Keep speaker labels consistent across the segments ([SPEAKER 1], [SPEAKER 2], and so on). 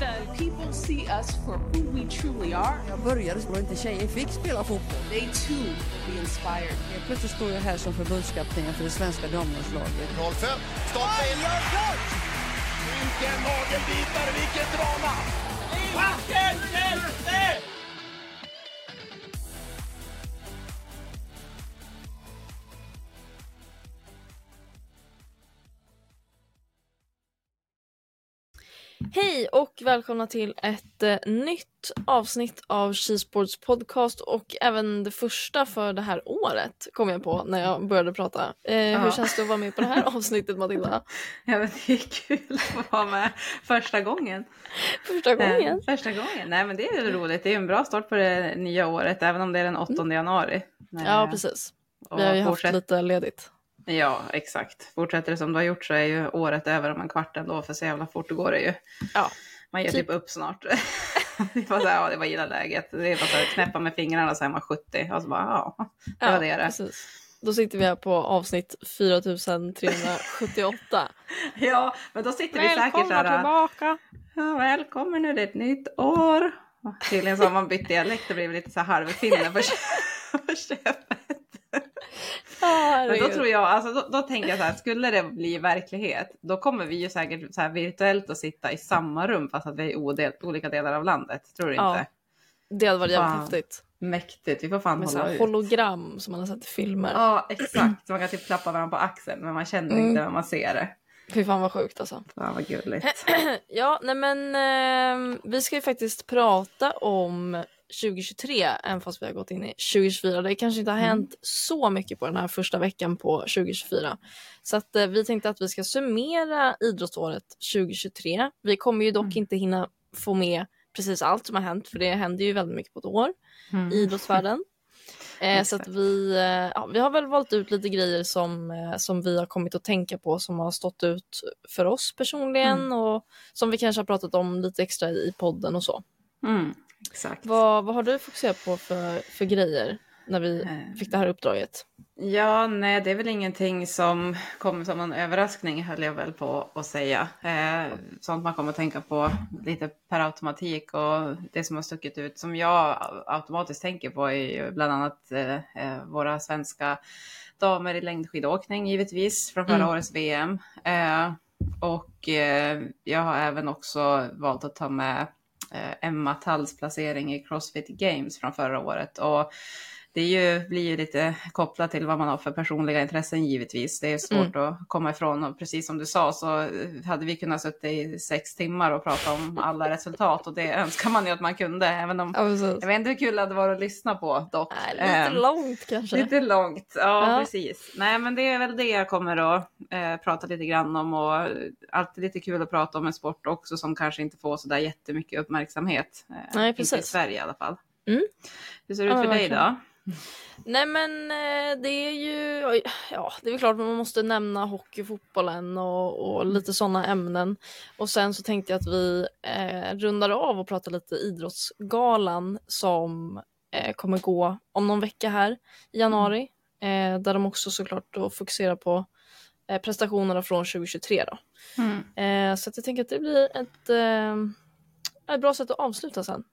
[SPEAKER 1] sliter.
[SPEAKER 2] People see us for who we truly are.
[SPEAKER 3] Jag började och inte tjejer fick spela fotboll.
[SPEAKER 2] They too be inspired.
[SPEAKER 3] Helt plötsligt står jag här som förbundskapten för det svenska damlandslaget.
[SPEAKER 4] 05, stolpe in. Vilken nagelbitare, vilket drama!
[SPEAKER 5] Hej och välkomna till ett eh, nytt avsnitt av Shesports podcast och även det första för det här året kom jag på när jag började prata. Eh, Hur känns det att vara med på det här avsnittet Matilda?
[SPEAKER 6] Ja men det är kul att vara med första gången.
[SPEAKER 5] Första gången?
[SPEAKER 6] Eh, första gången. Nej men det är väl roligt. Det är en bra start på det nya året även om det är den 8 januari.
[SPEAKER 5] Mm. Ja
[SPEAKER 6] Eh,
[SPEAKER 5] precis. Vi har ju haft lite ledigt.
[SPEAKER 6] Ja exakt. Fortsätter det som du har gjort så är ju året över om en kvart ändå för så jävla fort går det ju.
[SPEAKER 5] Ja.
[SPEAKER 6] Man ger
[SPEAKER 5] Typ.
[SPEAKER 6] typ upp snart. det var så här, ja det var gilla läget. Det är bara så här, knäppa med fingrarna så är man 70 och så bara ja, det var det det.
[SPEAKER 5] precis. Då sitter vi här på avsnitt 4378.
[SPEAKER 6] Ja men då sitter vi säkert så här.
[SPEAKER 5] tillbaka!
[SPEAKER 6] Ja, välkommen nu, det är ett nytt år. Tydligen så har man bytt dialekt och blivit lite så här halvfinne på köpet.
[SPEAKER 5] Ja,
[SPEAKER 6] Men då tror jag, alltså då, då tänker jag så här, skulle det bli verklighet, då kommer vi ju säkert så här virtuellt att sitta i samma rum fast att vi är i odel, olika delar av landet. Tror du
[SPEAKER 5] Ja.
[SPEAKER 6] inte?
[SPEAKER 5] Det hade varit jävligt häftigt.
[SPEAKER 6] Mäktigt, vi får fan
[SPEAKER 5] Med
[SPEAKER 6] hålla
[SPEAKER 5] sådana
[SPEAKER 6] ut.
[SPEAKER 5] hologram som man har sett i filmer.
[SPEAKER 6] Ja, exakt. Så man kan typ klappa varandra på axeln men man känner
[SPEAKER 5] Mm.
[SPEAKER 6] inte när man ser det.
[SPEAKER 5] Fy fan vad sjukt alltså.
[SPEAKER 6] Fan vad gulligt.
[SPEAKER 5] Ja, nej men eh, vi ska ju faktiskt prata om 2023, även fast vi har gått in i 2024. Det kanske inte har hänt så mycket på den här första veckan på 2024. Så att eh, vi tänkte att vi ska summera idrottsåret 2023. Vi kommer ju dock inte hinna få med precis allt som har hänt, för det händer ju väldigt mycket på ett år
[SPEAKER 6] Mm.
[SPEAKER 5] i idrottsvärlden. Eh, så att vi, eh, ja, vi har väl valt ut lite grejer som, eh, som vi har kommit att tänka på som har stått ut för oss personligen
[SPEAKER 6] Mm.
[SPEAKER 5] och som vi kanske har pratat om lite extra i podden och så.
[SPEAKER 6] Mm, exakt.
[SPEAKER 5] Vad, vad har du fokuserat på för, för grejer när vi
[SPEAKER 6] Eh.
[SPEAKER 5] fick det här uppdraget?
[SPEAKER 6] Ja, nej, det är väl ingenting som kommer som en överraskning höll jag väl på att säga. Eh, sånt man kommer att tänka på lite per automatik och det som har stuckit ut som jag automatiskt tänker på är ju bland annat eh, eh, våra svenska damer i längdskidåkning givetvis från förra
[SPEAKER 5] Mm.
[SPEAKER 6] årets VM. Eh, och eh, jag har även också valt att ta med Eh, Emma Talls placering i Crossfit Games från förra året. Och det är ju, blir ju lite kopplat till vad man har för personliga intressen givetvis. Det är svårt att komma ifrån och precis som du sa så hade vi kunnat sitta i sex timmar och prata om alla resultat och det önskar man ju att man kunde. Även om,
[SPEAKER 5] Ja, precis.
[SPEAKER 6] jag vet inte hur kul det hade varit att lyssna på dock.
[SPEAKER 5] Nej, lite
[SPEAKER 6] Ehm,
[SPEAKER 5] långt kanske.
[SPEAKER 6] Lite långt, ja,
[SPEAKER 5] Ja.
[SPEAKER 6] precis. Nej men det är väl det jag kommer att eh, prata lite grann om och eh, alltid lite kul att prata om en sport också som kanske inte får sådär jättemycket uppmärksamhet. Eh,
[SPEAKER 5] Nej,
[SPEAKER 6] Inte i
[SPEAKER 5] precis.
[SPEAKER 6] Sverige i alla fall.
[SPEAKER 5] Mm.
[SPEAKER 6] Hur ser det
[SPEAKER 5] Ja,
[SPEAKER 6] ut för
[SPEAKER 5] men
[SPEAKER 6] dig då?
[SPEAKER 5] Nej men eh, det är ju, ja det är klart man måste nämna hockey, fotbollen och, och lite sådana ämnen. Och sen så tänkte jag att vi eh, rundar av och pratar lite Idrottsgalan som eh, kommer gå om någon vecka här i januari. Eh, där de också såklart då fokuserar på eh, prestationerna från 2023 då.
[SPEAKER 6] Mm.
[SPEAKER 5] Eh, så att jag tänker att det blir ett, ett bra sätt att avsluta sen.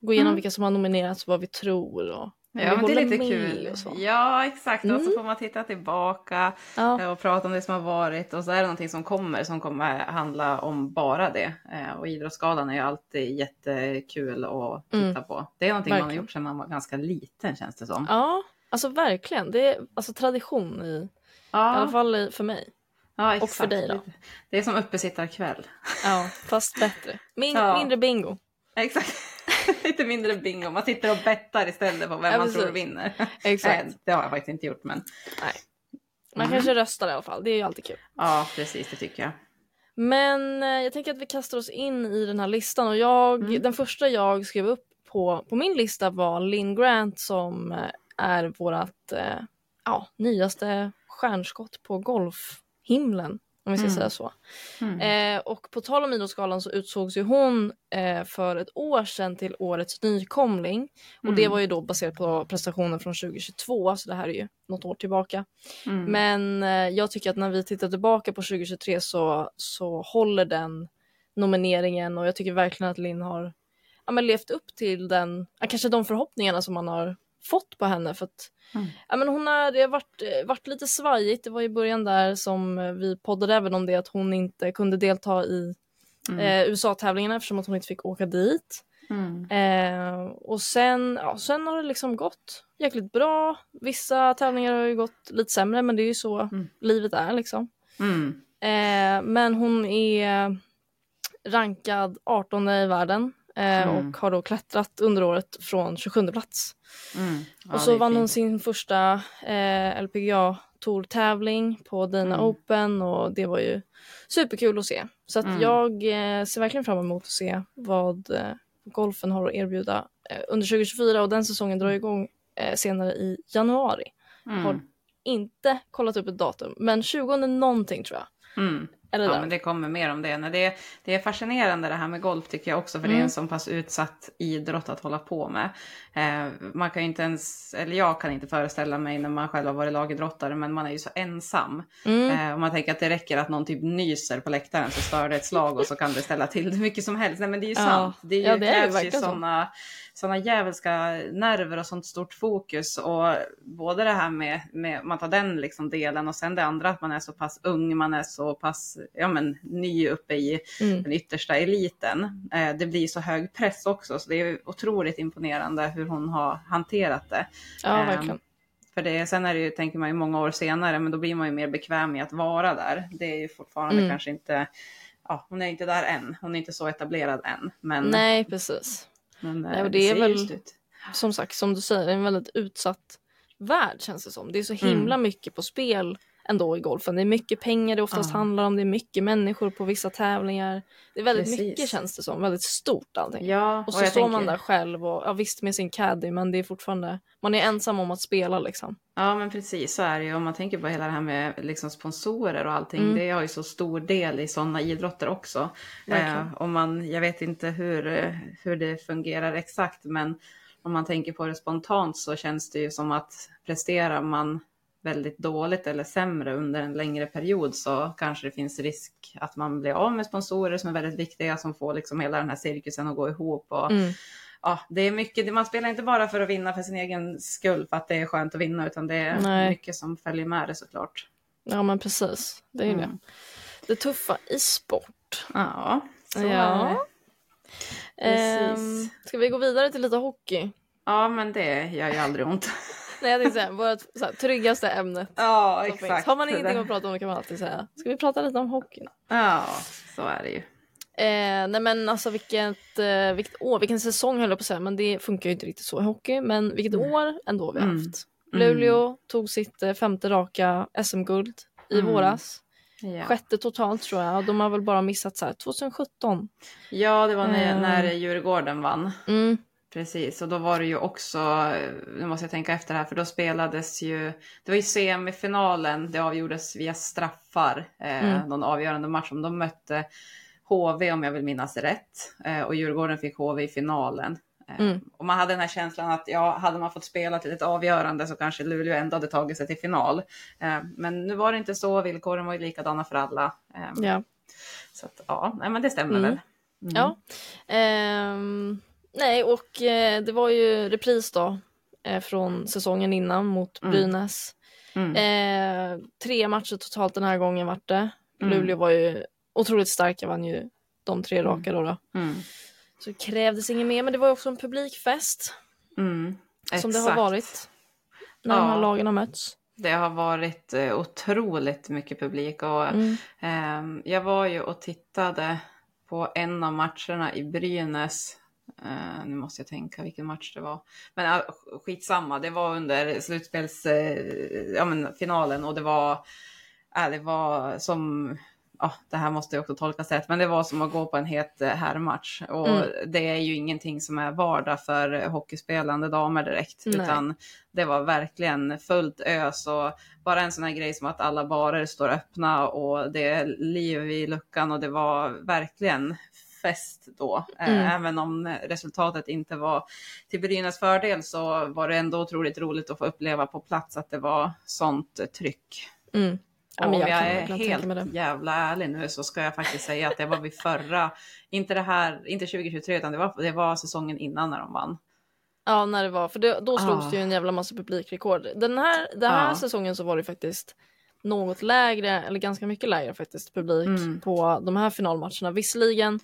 [SPEAKER 5] Gå igenom
[SPEAKER 6] Mm.
[SPEAKER 5] vilka som har nominerats, vad vi tror och om
[SPEAKER 6] Ja, men det är lite kul. Ja, exakt. Och så
[SPEAKER 5] Mm.
[SPEAKER 6] får man titta tillbaka
[SPEAKER 5] Ja.
[SPEAKER 6] eh, och prata om det som har varit. Och så är det någonting som kommer som kommer handla om bara det. Eh, Och Idrottsgalan är ju alltid jättekul att titta
[SPEAKER 5] Mm.
[SPEAKER 6] på. Det är någonting man har
[SPEAKER 5] Verkligen.
[SPEAKER 6] gjort sedan man var ganska liten känns det som.
[SPEAKER 5] Ja, alltså verkligen. Det är alltså tradition i, i alla
[SPEAKER 6] Ja,
[SPEAKER 5] fall för mig.
[SPEAKER 6] ja
[SPEAKER 5] och för
[SPEAKER 6] exakt.
[SPEAKER 5] dig då?
[SPEAKER 6] Det är som uppesittarkväll.
[SPEAKER 5] Ja, fast bättre. Min,
[SPEAKER 6] Ja.
[SPEAKER 5] Mindre bingo.
[SPEAKER 6] Exakt. Lite mindre bingo. Man sitter och bettar istället på vem
[SPEAKER 5] Ja,
[SPEAKER 6] man tror vinner.
[SPEAKER 5] Exakt.
[SPEAKER 6] Nej, det har jag faktiskt inte gjort men
[SPEAKER 5] Man
[SPEAKER 6] Mm.
[SPEAKER 5] kanske röstar i alla fall. Det är ju alltid kul.
[SPEAKER 6] ja, precis det tycker jag.
[SPEAKER 5] Men eh, jag tänker att vi kastar oss in i den här listan och jag,
[SPEAKER 6] Mm.
[SPEAKER 5] den första jag skrev upp på, på min lista var Lynn Grant som eh, är vårat eh, ja, nyaste stjärnskott på golf himlen. Om vi ska
[SPEAKER 6] Mm.
[SPEAKER 5] säga så.
[SPEAKER 6] Mm.
[SPEAKER 5] Eh, och på tal om Idrottsgalan så utsågs ju hon eh, för ett år sedan till årets nykomling. Och det
[SPEAKER 6] Mm.
[SPEAKER 5] var ju då baserat på prestationen från 2022, så det här är ju något år tillbaka.
[SPEAKER 6] Mm.
[SPEAKER 5] Men eh, jag tycker att när vi tittar tillbaka på 2023 så, så håller den nomineringen och jag tycker verkligen att Linn har ja, men levt upp till den, kanske de förhoppningarna som man har fått på henne. För att,
[SPEAKER 6] Mm.
[SPEAKER 5] ja, men hon har, det har varit, eh, varit lite svajigt, det var i början där som vi poddade även om det att hon inte kunde delta i
[SPEAKER 6] Mm.
[SPEAKER 5] eh, USA-tävlingarna eftersom att hon inte fick åka dit.
[SPEAKER 6] Mm.
[SPEAKER 5] Eh, och sen, ja, sen har det liksom gått jäkligt bra. Vissa tävlingar har ju gått lite sämre men det är ju så
[SPEAKER 6] Mm.
[SPEAKER 5] livet är liksom.
[SPEAKER 6] Mm.
[SPEAKER 5] Eh, men hon är rankad 18 i världen eh,
[SPEAKER 6] Mm.
[SPEAKER 5] och har då klättrat under året från 27 plats.
[SPEAKER 6] Mm. Ja,
[SPEAKER 5] och så vann hon
[SPEAKER 6] fint.
[SPEAKER 5] sin första eh, LPGA Tour-tävling på Dana
[SPEAKER 6] Mm.
[SPEAKER 5] Open och det var ju superkul att se. Så att
[SPEAKER 6] Mm.
[SPEAKER 5] jag eh, ser verkligen fram emot att se vad eh, golfen har att erbjuda eh, under 2024 och den säsongen drar igång senare i januari.
[SPEAKER 6] Mm.
[SPEAKER 5] har- Inte kollat upp ett datum, men 20 någonting tror jag.
[SPEAKER 6] Mm.
[SPEAKER 5] Eller
[SPEAKER 6] Ja, men det kommer mer om det. Nej, det, är, det är fascinerande det här med golf tycker jag också, för det är
[SPEAKER 5] Mm.
[SPEAKER 6] en så pass utsatt idrott att hålla på med. Eh, man kan ju inte ens, eller jag kan inte föreställa mig när man själv har varit lagidrottare, men man är ju så ensam.
[SPEAKER 5] Mm.
[SPEAKER 6] Eh, och man tänker att det räcker att någon typ nyser på läktaren så stör det ett slag och så kan det ställa till det mycket som helst. Nej men det är ju
[SPEAKER 5] Ja.
[SPEAKER 6] sant. Det, är ju,
[SPEAKER 5] Ja, det
[SPEAKER 6] krävs ju sådana såna djävulska nerver och sånt stort fokus. Och både det här med, med man tar den liksom delen och sen det andra att man är så pass ung, man är så pass ja, men, ny uppe i
[SPEAKER 5] Mm.
[SPEAKER 6] den yttersta eliten. Eh, det blir så hög press också så det är otroligt imponerande hur hon har hanterat det.
[SPEAKER 5] Ja,
[SPEAKER 6] Ehm,
[SPEAKER 5] verkligen.
[SPEAKER 6] För det, sen är det ju, tänker man ju många år senare, men då blir man ju mer bekväm i att vara där. Det är ju fortfarande
[SPEAKER 5] Mm.
[SPEAKER 6] kanske inte, ja hon är inte där än, hon är inte så etablerad än. Men,
[SPEAKER 5] Nej, precis.
[SPEAKER 6] men
[SPEAKER 5] Nej,
[SPEAKER 6] eh,
[SPEAKER 5] och det är väl-. Som sagt, som du säger, en väldigt utsatt värld känns det som. Det är så himla
[SPEAKER 6] Mm.
[SPEAKER 5] mycket på spel ändå i golfen. Det är mycket pengar det oftast
[SPEAKER 6] Ja.
[SPEAKER 5] handlar om, det är mycket människor på vissa tävlingar. Det är väldigt
[SPEAKER 6] Precis.
[SPEAKER 5] mycket känns det som, väldigt stort allting.
[SPEAKER 6] Ja,
[SPEAKER 5] Och så står
[SPEAKER 6] tänker,
[SPEAKER 5] man där själv och ja, visst med sin caddy men det är fortfarande, man är ensam om att spela liksom.
[SPEAKER 6] Ja men precis så är det ju. Om man tänker på hela det här med liksom sponsorer och allting.
[SPEAKER 5] Mm.
[SPEAKER 6] Det har ju så stor del i sådana idrotter också. Eh, om man, jag vet inte hur, eh, hur det fungerar exakt men om man tänker på det spontant så känns det ju som att presterar man väldigt dåligt eller sämre under en längre period så kanske det finns risk att man blir av med sponsorer som är väldigt viktiga som får liksom hela den här cirkusen att gå ihop. Och,
[SPEAKER 5] Mm.
[SPEAKER 6] ja, det är mycket, man spelar inte bara för att vinna för sin egen skull för att det är skönt att vinna utan det är
[SPEAKER 5] Nej.
[SPEAKER 6] mycket som följer med det såklart.
[SPEAKER 5] Ja men precis, det är
[SPEAKER 6] Mm.
[SPEAKER 5] det. Det tuffa i sport.
[SPEAKER 6] Ja, så
[SPEAKER 5] Ja.
[SPEAKER 6] är det.
[SPEAKER 5] Ehm, ska vi gå vidare till lite hockey?
[SPEAKER 6] Ja, men det gör ju aldrig ont.
[SPEAKER 5] Nej jag tänkte säga, vårt så här, tryggaste ämne.
[SPEAKER 6] Ja,
[SPEAKER 5] finns.
[SPEAKER 6] exakt.
[SPEAKER 5] Har man ingenting att prata om kan man alltid säga, ska vi prata lite om hockeyn?
[SPEAKER 6] Ja, så är det ju.
[SPEAKER 5] Eh, nej men alltså vilket, eh, vilket år, vilken säsong höll jag på att säga, men det funkar ju inte riktigt så i hockey. Men vilket år ändå vi har
[SPEAKER 6] Mm.
[SPEAKER 5] haft. Luleå tog sitt eh, femte raka SM-guld i
[SPEAKER 6] Mm.
[SPEAKER 5] våras.
[SPEAKER 6] Ja.
[SPEAKER 5] Sjätte totalt tror jag. De har väl bara missat så här 2017.
[SPEAKER 6] ja, det var när,
[SPEAKER 5] Eh.
[SPEAKER 6] när Djurgården vann.
[SPEAKER 5] Mm.
[SPEAKER 6] Precis, och då var det ju också, nu måste jag tänka efter här, för då spelades ju, det var ju semifinalen, det avgjordes via straffar, eh,
[SPEAKER 5] Mm.
[SPEAKER 6] någon avgörande match, om de mötte HV om jag vill minnas rätt, eh, och Djurgården fick HV i finalen. Eh,
[SPEAKER 5] Mm.
[SPEAKER 6] Och man hade den här känslan att ja, hade man fått spela till ett avgörande så kanske Luleå ändå hade tagit sig till final. Eh, men nu var det inte så, villkoren var ju likadana för alla. Eh,
[SPEAKER 5] Ja.
[SPEAKER 6] Så att, ja, nej, men det stämmer
[SPEAKER 5] Mm.
[SPEAKER 6] väl. Mm.
[SPEAKER 5] ja. Ehm, nej och eh, det var ju repris då eh, från säsongen innan mot
[SPEAKER 6] Mm.
[SPEAKER 5] Brynäs.
[SPEAKER 6] Mm.
[SPEAKER 5] Eh, tre matcher totalt den här gången vart det.
[SPEAKER 6] Mm.
[SPEAKER 5] Luleå var ju otroligt starka, vann ju de tre
[SPEAKER 6] Mm.
[SPEAKER 5] raka då. då.
[SPEAKER 6] Mm.
[SPEAKER 5] Så det krävdes inget mer, men det var ju också en publikfest
[SPEAKER 6] Mm.
[SPEAKER 5] som det har varit när de här
[SPEAKER 6] Ja.
[SPEAKER 5] lagen har mötts.
[SPEAKER 6] Det har varit eh, otroligt mycket publik och ehm, jag var ju och tittade på en av matcherna i Brynäs. Eh, nu måste jag tänka vilken match det var. Men uh, skitsamma, det var under slutspelsfinalen ja, men finalen och det var, äh, det var som ja, det här måste ju också tolkas rätt, men det var som att gå på en het eh, herrmatch. Och
[SPEAKER 5] Mm.
[SPEAKER 6] det är ju ingenting som är vardag för hockeyspelande damer direkt,
[SPEAKER 5] Nej.
[SPEAKER 6] utan det var verkligen fullt ös och bara en sån här grej som att alla barer står öppna och det är liv i luckan och det var verkligen fest då. Eh,
[SPEAKER 5] Mm.
[SPEAKER 6] Även om resultatet inte var till Brynäs fördel så var det ändå otroligt roligt att få uppleva på plats att det var sånt tryck.
[SPEAKER 5] Mm. Ja,
[SPEAKER 6] om
[SPEAKER 5] jag
[SPEAKER 6] jag, är helt jävla ärlig nu så ska jag faktiskt säga att det var vid förra, inte det här, inte 2023 utan det var, det var säsongen innan när de vann.
[SPEAKER 5] Ja, när det var, för det, då slogs
[SPEAKER 6] Ah.
[SPEAKER 5] det ju en jävla massa publikrekord. Den här, den här
[SPEAKER 6] Ja.
[SPEAKER 5] säsongen så var det faktiskt något lägre, eller ganska mycket lägre faktiskt, publik
[SPEAKER 6] Mm.
[SPEAKER 5] på de här finalmatcherna. Visserligen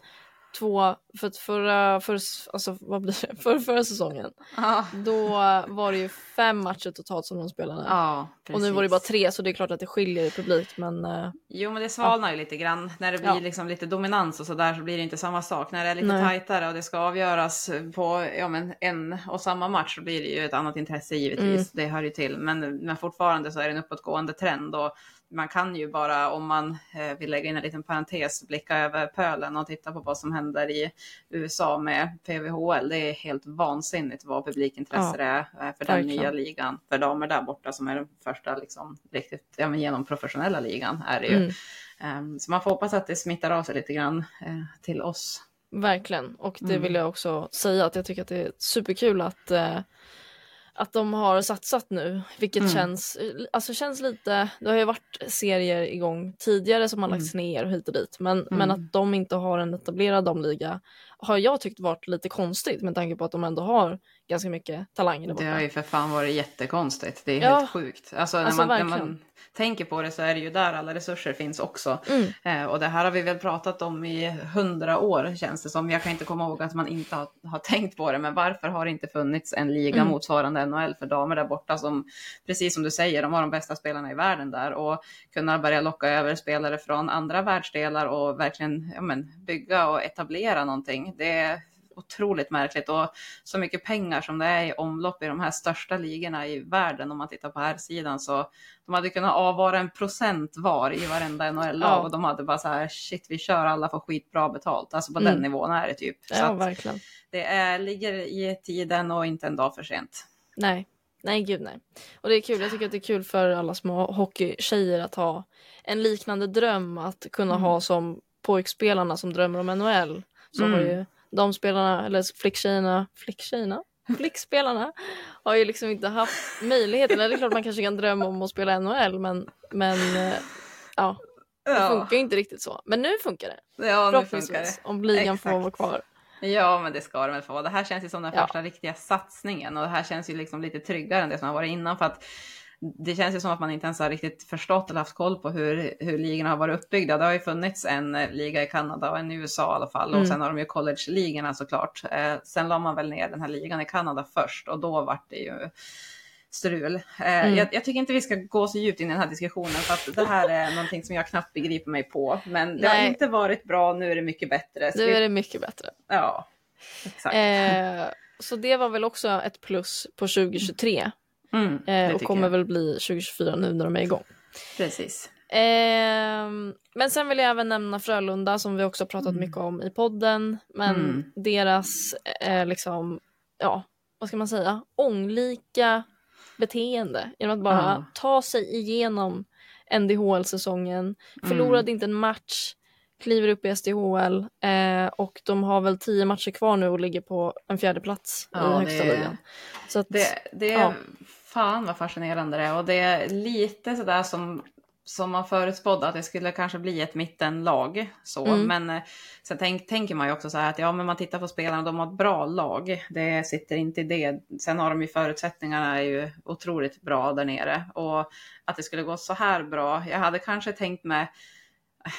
[SPEAKER 5] två, för att förra, för, alltså vad blir det, för förra säsongen,
[SPEAKER 6] Ja,
[SPEAKER 5] då var det ju fem matcher totalt som de spelade.
[SPEAKER 6] ja precis.
[SPEAKER 5] och nu var det bara tre, så det är klart att det skiljer i publik, men eh,
[SPEAKER 6] Jo men det svalnar ju lite grann. När det blir
[SPEAKER 5] Ja.
[SPEAKER 6] liksom lite dominans och sådär så blir det inte samma sak. När det är lite
[SPEAKER 5] Nej.
[SPEAKER 6] tajtare och det ska avgöras på ja, men en och samma match så blir det ju ett annat intresse givetvis.
[SPEAKER 5] Mm.
[SPEAKER 6] Det hör ju till. Men, men fortfarande så är det en uppåtgående trend och man kan ju bara om man eh, vill lägga in en liten parentes blicka över pölen och titta på vad som händer i USA med PVHL. Det är helt vansinnigt vad publikintresse
[SPEAKER 5] Ja,
[SPEAKER 6] är eh, för den nya ligan. För damer där borta som är den första liksom, riktigt ja, men genom professionella ligan är det ju.
[SPEAKER 5] mm,
[SPEAKER 6] Ehm, Så man får hoppas att det smittar av sig lite grann eh, till oss.
[SPEAKER 5] verkligen. Och det
[SPEAKER 6] Mm.
[SPEAKER 5] vill jag också säga att jag tycker att det är superkul att att de har satsat nu, vilket
[SPEAKER 6] Mm.
[SPEAKER 5] känns, alltså känns lite, det har ju varit serier igång tidigare som har lagts ner och hit och dit, men, men
[SPEAKER 6] Mm.
[SPEAKER 5] att de inte har en etablerad damliga har jag tyckt varit lite konstigt med tanke på att de ändå har ganska mycket talanger där
[SPEAKER 6] Det har ju för fan varit jättekonstigt. Det är
[SPEAKER 5] Ja.
[SPEAKER 6] helt sjukt. Alltså, när,
[SPEAKER 5] Alltså,
[SPEAKER 6] man, när man tänker på det så är det ju där alla resurser finns också.
[SPEAKER 5] Mm.
[SPEAKER 6] Eh, och det här har vi väl pratat om i hundra år känns det som. Jag kan inte komma ihåg att man inte har, har tänkt på det. Men varför har det inte funnits en liga
[SPEAKER 5] Mm.
[SPEAKER 6] motsvarande NHL för damer där borta som, precis som du säger, de har de bästa spelarna i världen där. Och kunna börja locka över spelare från andra världsdelar och verkligen ja, men, bygga och etablera någonting. Det otroligt märkligt och så mycket pengar som det är i omlopp i de här största ligorna i världen om man tittar på här sidan så de hade kunnat avvara en procent var i varenda NHL-lag
[SPEAKER 5] Ja.
[SPEAKER 6] och de hade bara så här shit vi kör alla får skitbra betalt. Alltså på
[SPEAKER 5] Mm.
[SPEAKER 6] den nivån är det typ.
[SPEAKER 5] Ja, verkligen.
[SPEAKER 6] det är, ligger i tiden och inte en dag för sent.
[SPEAKER 5] Nej, nej gud nej. Och det är kul, jag tycker att det är kul för alla små hockeytjejer att ha en liknande dröm att kunna
[SPEAKER 6] Mm.
[SPEAKER 5] ha som pojkspelarna som drömmer om NHL. Så
[SPEAKER 6] Mm.
[SPEAKER 5] har ju de spelarna, eller flicktjejerna, flicktjejerna? Flickspelarna har ju liksom inte haft möjligheten. Eller Det är klart man kanske kan drömma om att spela NHL men, men eh, ja, det funkar ju inte riktigt så. Men nu funkar det.
[SPEAKER 6] Ja, nu funkar det.
[SPEAKER 5] Förhoppningsvis. Om ligan får
[SPEAKER 6] Exakt.
[SPEAKER 5] vara kvar.
[SPEAKER 6] Ja, men det ska det väl få. Det här känns ju som den
[SPEAKER 5] Ja.
[SPEAKER 6] första riktiga satsningen och det här känns ju liksom lite tryggare än det som har varit innan för att det känns ju som att man inte ens har riktigt förstått eller haft koll på hur, hur ligorna har varit uppbyggda. Det har ju funnits en eh, liga i Kanada och en i USA i alla fall
[SPEAKER 5] Mm.
[SPEAKER 6] och sen har de ju college-ligorna såklart. Eh, sen la man väl ner den här ligan i Kanada först och då vart det ju strul. Eh,
[SPEAKER 5] Mm.
[SPEAKER 6] jag, jag tycker inte vi ska gå så djupt in i den här diskussionen för att det här är någonting som jag knappt begriper mig på. Men det har
[SPEAKER 5] Nej.
[SPEAKER 6] inte varit bra, nu är det mycket bättre.
[SPEAKER 5] Nu är det mycket bättre.
[SPEAKER 6] Ja, exakt.
[SPEAKER 5] Eh, så det var väl också ett plus på 2023.
[SPEAKER 6] Mm,
[SPEAKER 5] Eh, och kommer
[SPEAKER 6] jag.
[SPEAKER 5] väl bli 2024 nu när de är igång.
[SPEAKER 6] Precis.
[SPEAKER 5] Ehm, men sen vill jag även nämna Frölunda som vi också pratat mycket om i podden. Men
[SPEAKER 6] Mm.
[SPEAKER 5] deras eh, liksom, ja, vad ska man säga, ånglika beteende genom att bara
[SPEAKER 6] Ja.
[SPEAKER 5] ta sig igenom NDHL-säsongen, förlorade inte en match, kliver upp i SDHL eh, och de har väl tio matcher kvar nu och ligger på en fjärde plats
[SPEAKER 6] Ja,
[SPEAKER 5] i högsta ligan. Så att,
[SPEAKER 6] Det, det är
[SPEAKER 5] Ja.
[SPEAKER 6] Fan vad fascinerande det är och det är lite sådär som, som man förutspådde att det skulle kanske bli ett mittenlag. Så.
[SPEAKER 5] Mm.
[SPEAKER 6] Men eh, sen tänk, tänker man ju också så här att ja, men man tittar på spelarna, de har ett bra lag. Det sitter inte i det. Sen har de ju förutsättningarna är ju otroligt bra där nere och att det skulle gå så här bra. Jag hade kanske tänkt mig eh,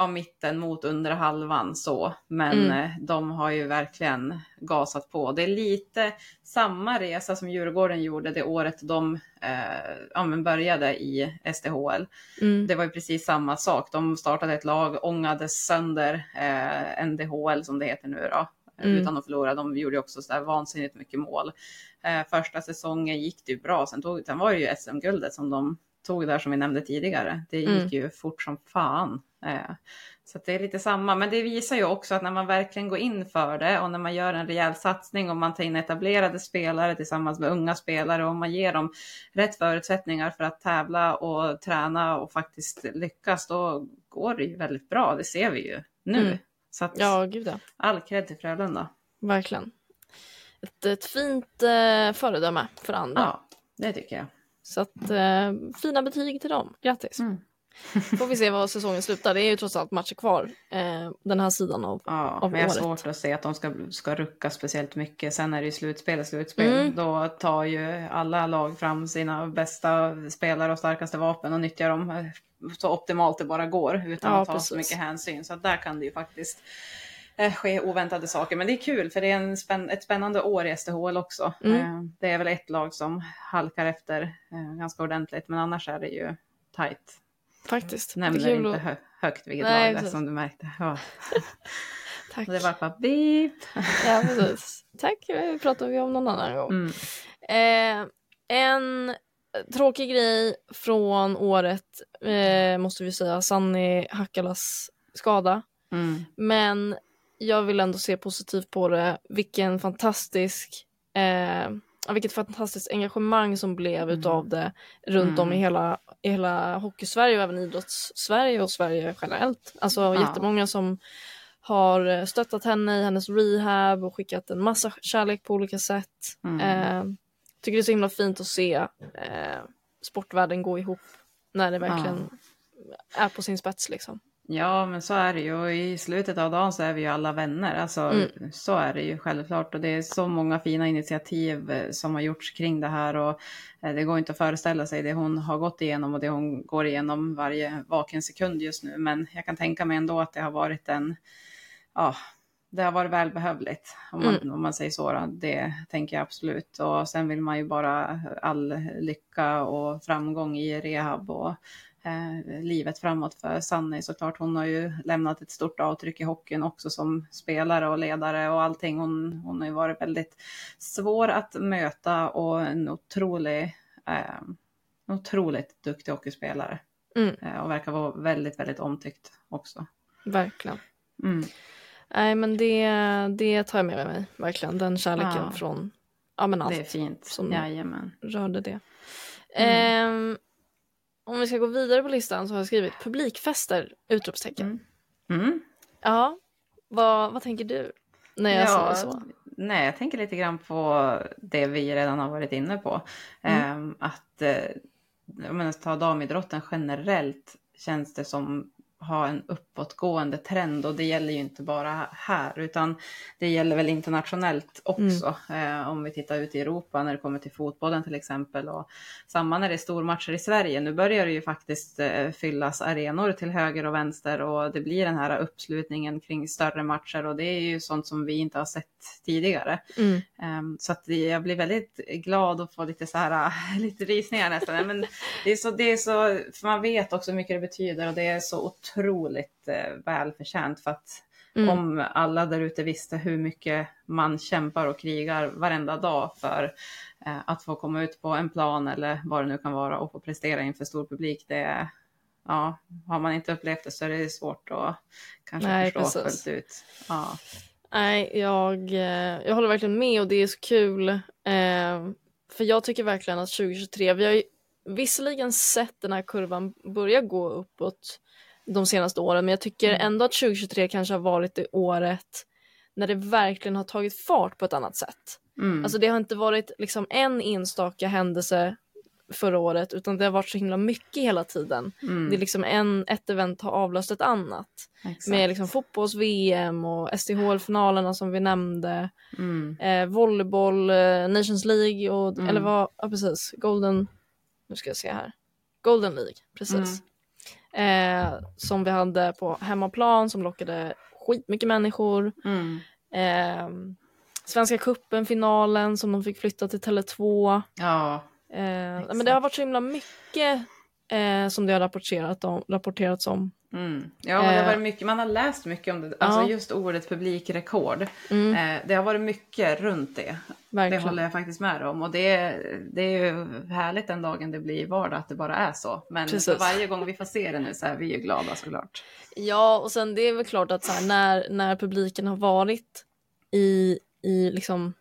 [SPEAKER 6] av mitten mot under halvan så, men
[SPEAKER 5] Mm.
[SPEAKER 6] eh, de har ju verkligen gasat på. Det är lite samma resa som Djurgården gjorde det året de eh, började i SDHL.
[SPEAKER 5] mm,
[SPEAKER 6] Det var ju precis samma sak. De startade ett lag, ångades sönder eh, NDHL som det heter nu då,
[SPEAKER 5] Mm.
[SPEAKER 6] utan att förlora. De gjorde också så där vansinnigt mycket mål. Eh, första säsongen gick det ju bra, sen, tog, sen var det ju SM-guldet som de tog där som vi nämnde tidigare. Det gick
[SPEAKER 5] Mm.
[SPEAKER 6] ju fort som fan. Så det är lite samma, men det visar ju också att när man verkligen går in för det och när man gör en rejäl satsning och man tar in etablerade spelare tillsammans med unga spelare och man ger dem rätt förutsättningar för att tävla och träna och faktiskt lyckas, då går det ju väldigt bra. Det ser vi ju nu.
[SPEAKER 5] Mm.
[SPEAKER 6] Så att
[SPEAKER 5] Ja, gud ja.
[SPEAKER 6] all cred till Frölunda.
[SPEAKER 5] Verkligen. Ett, ett fint eh, föredöme för andra.
[SPEAKER 6] Ja, det tycker jag.
[SPEAKER 5] Så att, eh, fina betyg till dem. Grattis.
[SPEAKER 6] Mm.
[SPEAKER 5] Får vi se vad säsongen slutar. Det är ju trots allt matcher kvar eh, den här sidan av.
[SPEAKER 6] Ja,
[SPEAKER 5] av
[SPEAKER 6] men jag har
[SPEAKER 5] året.
[SPEAKER 6] svårt att se att de ska, ska rucka speciellt mycket. Sen är det ju slutspel, slutspel.
[SPEAKER 5] Mm.
[SPEAKER 6] Då tar ju alla lag fram sina bästa spelare och starkaste vapen och nyttjar dem eh, så optimalt det bara går utan
[SPEAKER 5] Ja,
[SPEAKER 6] att ta så
[SPEAKER 5] precis.
[SPEAKER 6] mycket hänsyn. Så där kan det ju faktiskt eh, ske oväntade saker. Men det är kul för det är en spänn ett spännande år i SDHL också.
[SPEAKER 5] Mm.
[SPEAKER 6] Eh, det är väl ett lag som halkar efter ganska ordentligt, men annars är det ju tajt.
[SPEAKER 5] Faktiskt.
[SPEAKER 6] Nämner inte hö högt vilket
[SPEAKER 5] Nej,
[SPEAKER 6] lag det
[SPEAKER 5] precis.
[SPEAKER 6] som du märkte. Ja.
[SPEAKER 5] Tack.
[SPEAKER 6] Och det var bara beep.
[SPEAKER 5] Ja, precis. Tack. Det pratar vi om någon annan gång.
[SPEAKER 6] Mm.
[SPEAKER 5] Eh, en tråkig grej från året eh, måste vi säga. Sanni Hakkalas skada.
[SPEAKER 6] Mm.
[SPEAKER 5] Men jag vill ändå se positivt på det. Vilken fantastisk eh, vilket fantastiskt engagemang som blev
[SPEAKER 6] Mm.
[SPEAKER 5] utav det runt om i hela, i hela hockeysverige och även idrotts-Sverige och Sverige generellt. Alltså
[SPEAKER 6] Ja.
[SPEAKER 5] jättemånga som har eh, stöttat henne i hennes rehab och skickat en massa kärlek på olika sätt.
[SPEAKER 6] Mm.
[SPEAKER 5] Eh, tycker det är så himla fint att se eh, sportvärlden gå ihop när det verkligen är på sin spets liksom.
[SPEAKER 6] Ja, men så är det ju. Och I slutet av dagen så är vi ju alla vänner. Alltså,
[SPEAKER 5] Mm.
[SPEAKER 6] Så är det ju självklart. Och det är så många fina initiativ eh, som har gjorts kring det här. Och eh, det går inte att föreställa sig det hon har gått igenom och det hon går igenom varje vaken sekund just nu. Men jag kan tänka mig ändå att det har varit en... Ja, det har varit välbehövligt om man,
[SPEAKER 5] Mm.
[SPEAKER 6] om man säger så. Då. Det tänker jag absolut. Och sen vill man ju bara all lycka och framgång i rehab och eh, livet framåt för Sanni såklart. Hon har ju lämnat ett stort avtryck i hockeyn också som spelare och ledare och allting. Hon, hon har ju varit väldigt svår att möta och en otrolig, eh, otroligt duktig hockeyspelare.
[SPEAKER 5] Mm.
[SPEAKER 6] Eh, och verkar vara väldigt, väldigt omtyckt också.
[SPEAKER 5] Verkligen.
[SPEAKER 6] Mm.
[SPEAKER 5] Nej men det, det tar jag med mig, verkligen. Den kärleken
[SPEAKER 6] Ja.
[SPEAKER 5] från ja, men allt
[SPEAKER 6] Det är fint.
[SPEAKER 5] som-
[SPEAKER 6] Jajamän.
[SPEAKER 5] rörde det.
[SPEAKER 6] Mm.
[SPEAKER 5] Ehm, om vi ska gå vidare på listan så har jag skrivit publikfester! Utropstecken.
[SPEAKER 6] Mm. Mm.
[SPEAKER 5] Ja, vad, vad tänker du när jag säger så?
[SPEAKER 6] Nej, jag tänker lite grann på det vi redan har varit inne på.
[SPEAKER 5] Mm.
[SPEAKER 6] Ehm, att eh, jag menar, ta damidrotten generellt känns det som ha en uppåtgående trend och det gäller ju inte bara här utan det gäller väl internationellt också. Eh, om vi tittar ut i Europa när det kommer till fotbollen till exempel och samma när det är stormatcher i Sverige. Nu börjar det ju faktiskt eh, fyllas arenor till höger och vänster och det blir den här uppslutningen kring större matcher och det är ju sånt som vi inte har sett tidigare.
[SPEAKER 5] Mm.
[SPEAKER 6] Ehm, så att jag blir väldigt glad och får lite så här, lite rysningar nästan. Men det är så, det är så, för man vet också hur mycket det betyder och det är så otroligt eh, välförtjänt för att
[SPEAKER 5] Mm.
[SPEAKER 6] om alla där ute visste hur mycket man kämpar och krigar varenda dag för eh, att få komma ut på en plan eller vad det nu kan vara och få prestera inför stor publik. Det är, ja, har man inte upplevt det så är det svårt att kanske
[SPEAKER 5] Nej,
[SPEAKER 6] förstå
[SPEAKER 5] precis.
[SPEAKER 6] fullt ut. Ja.
[SPEAKER 5] Nej, jag, eh, jag håller verkligen med och det är så kul. Eh, för jag tycker verkligen att 2023, vi har ju visserligen sett den här kurvan börja gå uppåt de senaste åren, men jag tycker
[SPEAKER 6] Mm.
[SPEAKER 5] ändå att 2023 kanske har varit det året när det verkligen har tagit fart på ett annat sätt.
[SPEAKER 6] Mm.
[SPEAKER 5] Alltså det har inte varit liksom en enstaka händelse förra året, utan det har varit så himla mycket hela tiden.
[SPEAKER 6] Mm.
[SPEAKER 5] Det är liksom en, ett event har avlöst ett annat.
[SPEAKER 6] Exakt.
[SPEAKER 5] Med liksom fotbolls-VM och SDHL-finalerna som vi nämnde.
[SPEAKER 6] Mm.
[SPEAKER 5] Eh, volleyboll, eh, Nations League och,
[SPEAKER 6] Mm.
[SPEAKER 5] eller vad, ja precis, Golden, nu ska jag se här. Golden League, precis. Eh, som vi hade på hemmaplan som lockade skitmycket människor.
[SPEAKER 6] Mm.
[SPEAKER 5] Eh, Svenska cupen, finalen som de fick flytta till Tele2.
[SPEAKER 6] Ja,
[SPEAKER 5] Eh, men det har varit så himla mycket eh, som det har rapporterat om, rapporterats om
[SPEAKER 6] Mm. Ja, det har varit mycket, man har läst mycket om det, alltså
[SPEAKER 5] Ja.
[SPEAKER 6] just ordet publikrekord.
[SPEAKER 5] Mm,
[SPEAKER 6] Eh, det har varit mycket runt det. Det
[SPEAKER 5] verkligen.
[SPEAKER 6] håller jag faktiskt med om. Och det, det är ju härligt den dagen det blir vardag att det bara är så. Men
[SPEAKER 5] Precis.
[SPEAKER 6] varje gång vi får se det nu så är vi ju glada såklart.
[SPEAKER 5] Ja, och sen det är väl klart att så här, när, när publiken har varit i, i liksom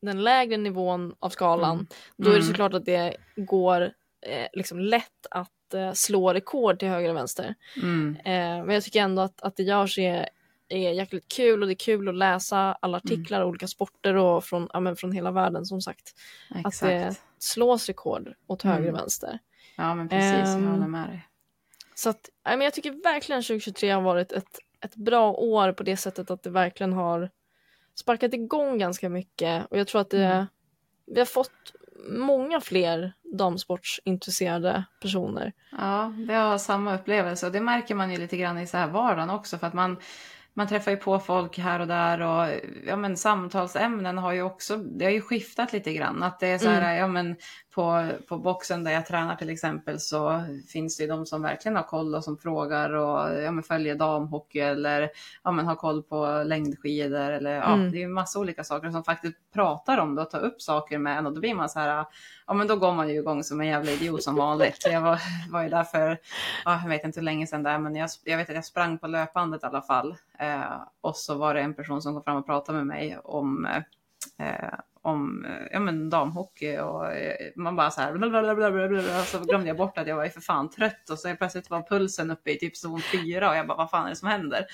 [SPEAKER 5] den lägre nivån av skalan,
[SPEAKER 6] Mm.
[SPEAKER 5] då är det
[SPEAKER 6] Mm.
[SPEAKER 5] såklart att det går eh, liksom lätt att eh, slå rekord till höger och vänster.
[SPEAKER 6] Mm.
[SPEAKER 5] Eh, men jag tycker ändå att, att det görs är, är jäkligt kul och det är kul att läsa alla
[SPEAKER 6] Mm.
[SPEAKER 5] artiklar, olika sporter och från, ja, från hela världen som sagt. Att
[SPEAKER 6] Exakt.
[SPEAKER 5] det slås rekord åt höger och
[SPEAKER 6] Mm.
[SPEAKER 5] vänster.
[SPEAKER 6] Ja, men precis.
[SPEAKER 5] Ehm,
[SPEAKER 6] jag håller med dig.
[SPEAKER 5] Så att, nej, men jag tycker verkligen 2023 har varit ett, ett bra år på det sättet att det verkligen har sparkat igång ganska mycket och jag tror att det,
[SPEAKER 6] Mm.
[SPEAKER 5] vi har fått många fler damsportsintresserade personer.
[SPEAKER 6] Ja, det har samma upplevelse och det märker man ju lite grann i så här vardagen också för att man, man träffar ju på folk här och där och ja, men samtalsämnen har ju också, det har ju skiftat lite grann. Att det är så här,
[SPEAKER 5] Mm.
[SPEAKER 6] ja men på, på boxen där jag tränar till exempel så finns det ju de som verkligen har koll och som frågar och ja, men följer damhockey eller ja, men har koll på längdskidor eller ja,
[SPEAKER 5] Mm.
[SPEAKER 6] det är ju massa olika saker som faktiskt pratar om det och tar upp saker med en och då blir man så här, ja men då går man ju igång som en jävla idiot som vanligt. Jag var, var ju där för, ja, jag vet inte hur länge sedan det är, men jag, jag vet att jag sprang på löpbandet i alla fall. Eh, och så var det en person som kom fram och pratade med mig om, eh, om eh, ja, men damhockey och eh, man bara så här, blablabla, så glömde jag bort att jag var ju för fan trött och så plötsligt var pulsen uppe i typ zon 4 och jag bara, vad fan är det som händer?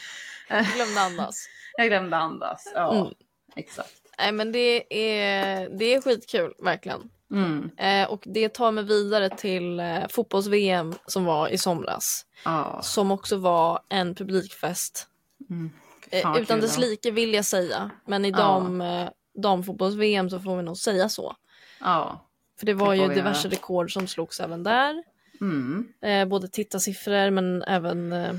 [SPEAKER 5] Jag glömde andas.
[SPEAKER 6] Jag glömde andas. Ja,
[SPEAKER 5] Mm.
[SPEAKER 6] exakt.
[SPEAKER 5] nej men det är, det är skitkul verkligen.
[SPEAKER 6] Mm.
[SPEAKER 5] Eh, och det tar mig vidare till eh, fotbolls-VM som var i somras.
[SPEAKER 6] Ja.
[SPEAKER 5] Som också var en publikfest
[SPEAKER 6] Mm.
[SPEAKER 5] Eh, utan dess like vill jag säga. Men i dam, eh, damfotbolls-VM så får vi nog säga så.
[SPEAKER 6] Ja.
[SPEAKER 5] För det var
[SPEAKER 6] Det
[SPEAKER 5] ju diverse
[SPEAKER 6] göra.
[SPEAKER 5] rekord som slogs även där.
[SPEAKER 6] Mm.
[SPEAKER 5] Eh, både tittarsiffror men även eh,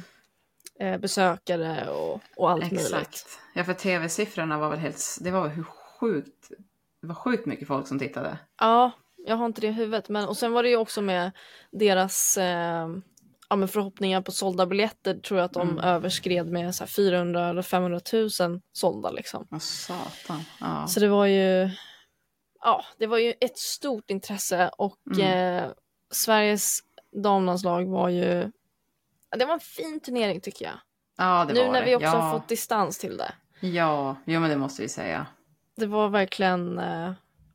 [SPEAKER 5] eh, besökare och, och allt möjligt.
[SPEAKER 6] Exakt. Ja, för tv-siffrorna var väl helt... Det var väl hur sjukt... Det var sjukt mycket folk som tittade.
[SPEAKER 5] Ja, jag har inte det i huvudet. Men, och sen var det ju också med deras eh, ja, men förhoppningar på sålda biljetter tror jag att de
[SPEAKER 6] Mm.
[SPEAKER 5] överskred med så här 400 eller 500 000 sålda liksom.
[SPEAKER 6] Vad satan. Ja.
[SPEAKER 5] Så det var ju, ja, det var ju ett stort intresse och
[SPEAKER 6] Mm.
[SPEAKER 5] eh, Sveriges damlandslag var ju, det var en fin turnering tycker jag.
[SPEAKER 6] ja, det
[SPEAKER 5] nu
[SPEAKER 6] var
[SPEAKER 5] när
[SPEAKER 6] det.
[SPEAKER 5] vi också
[SPEAKER 6] ja.
[SPEAKER 5] har fått distans till det.
[SPEAKER 6] Ja, jo, men det måste vi säga.
[SPEAKER 5] Det var verkligen, eh,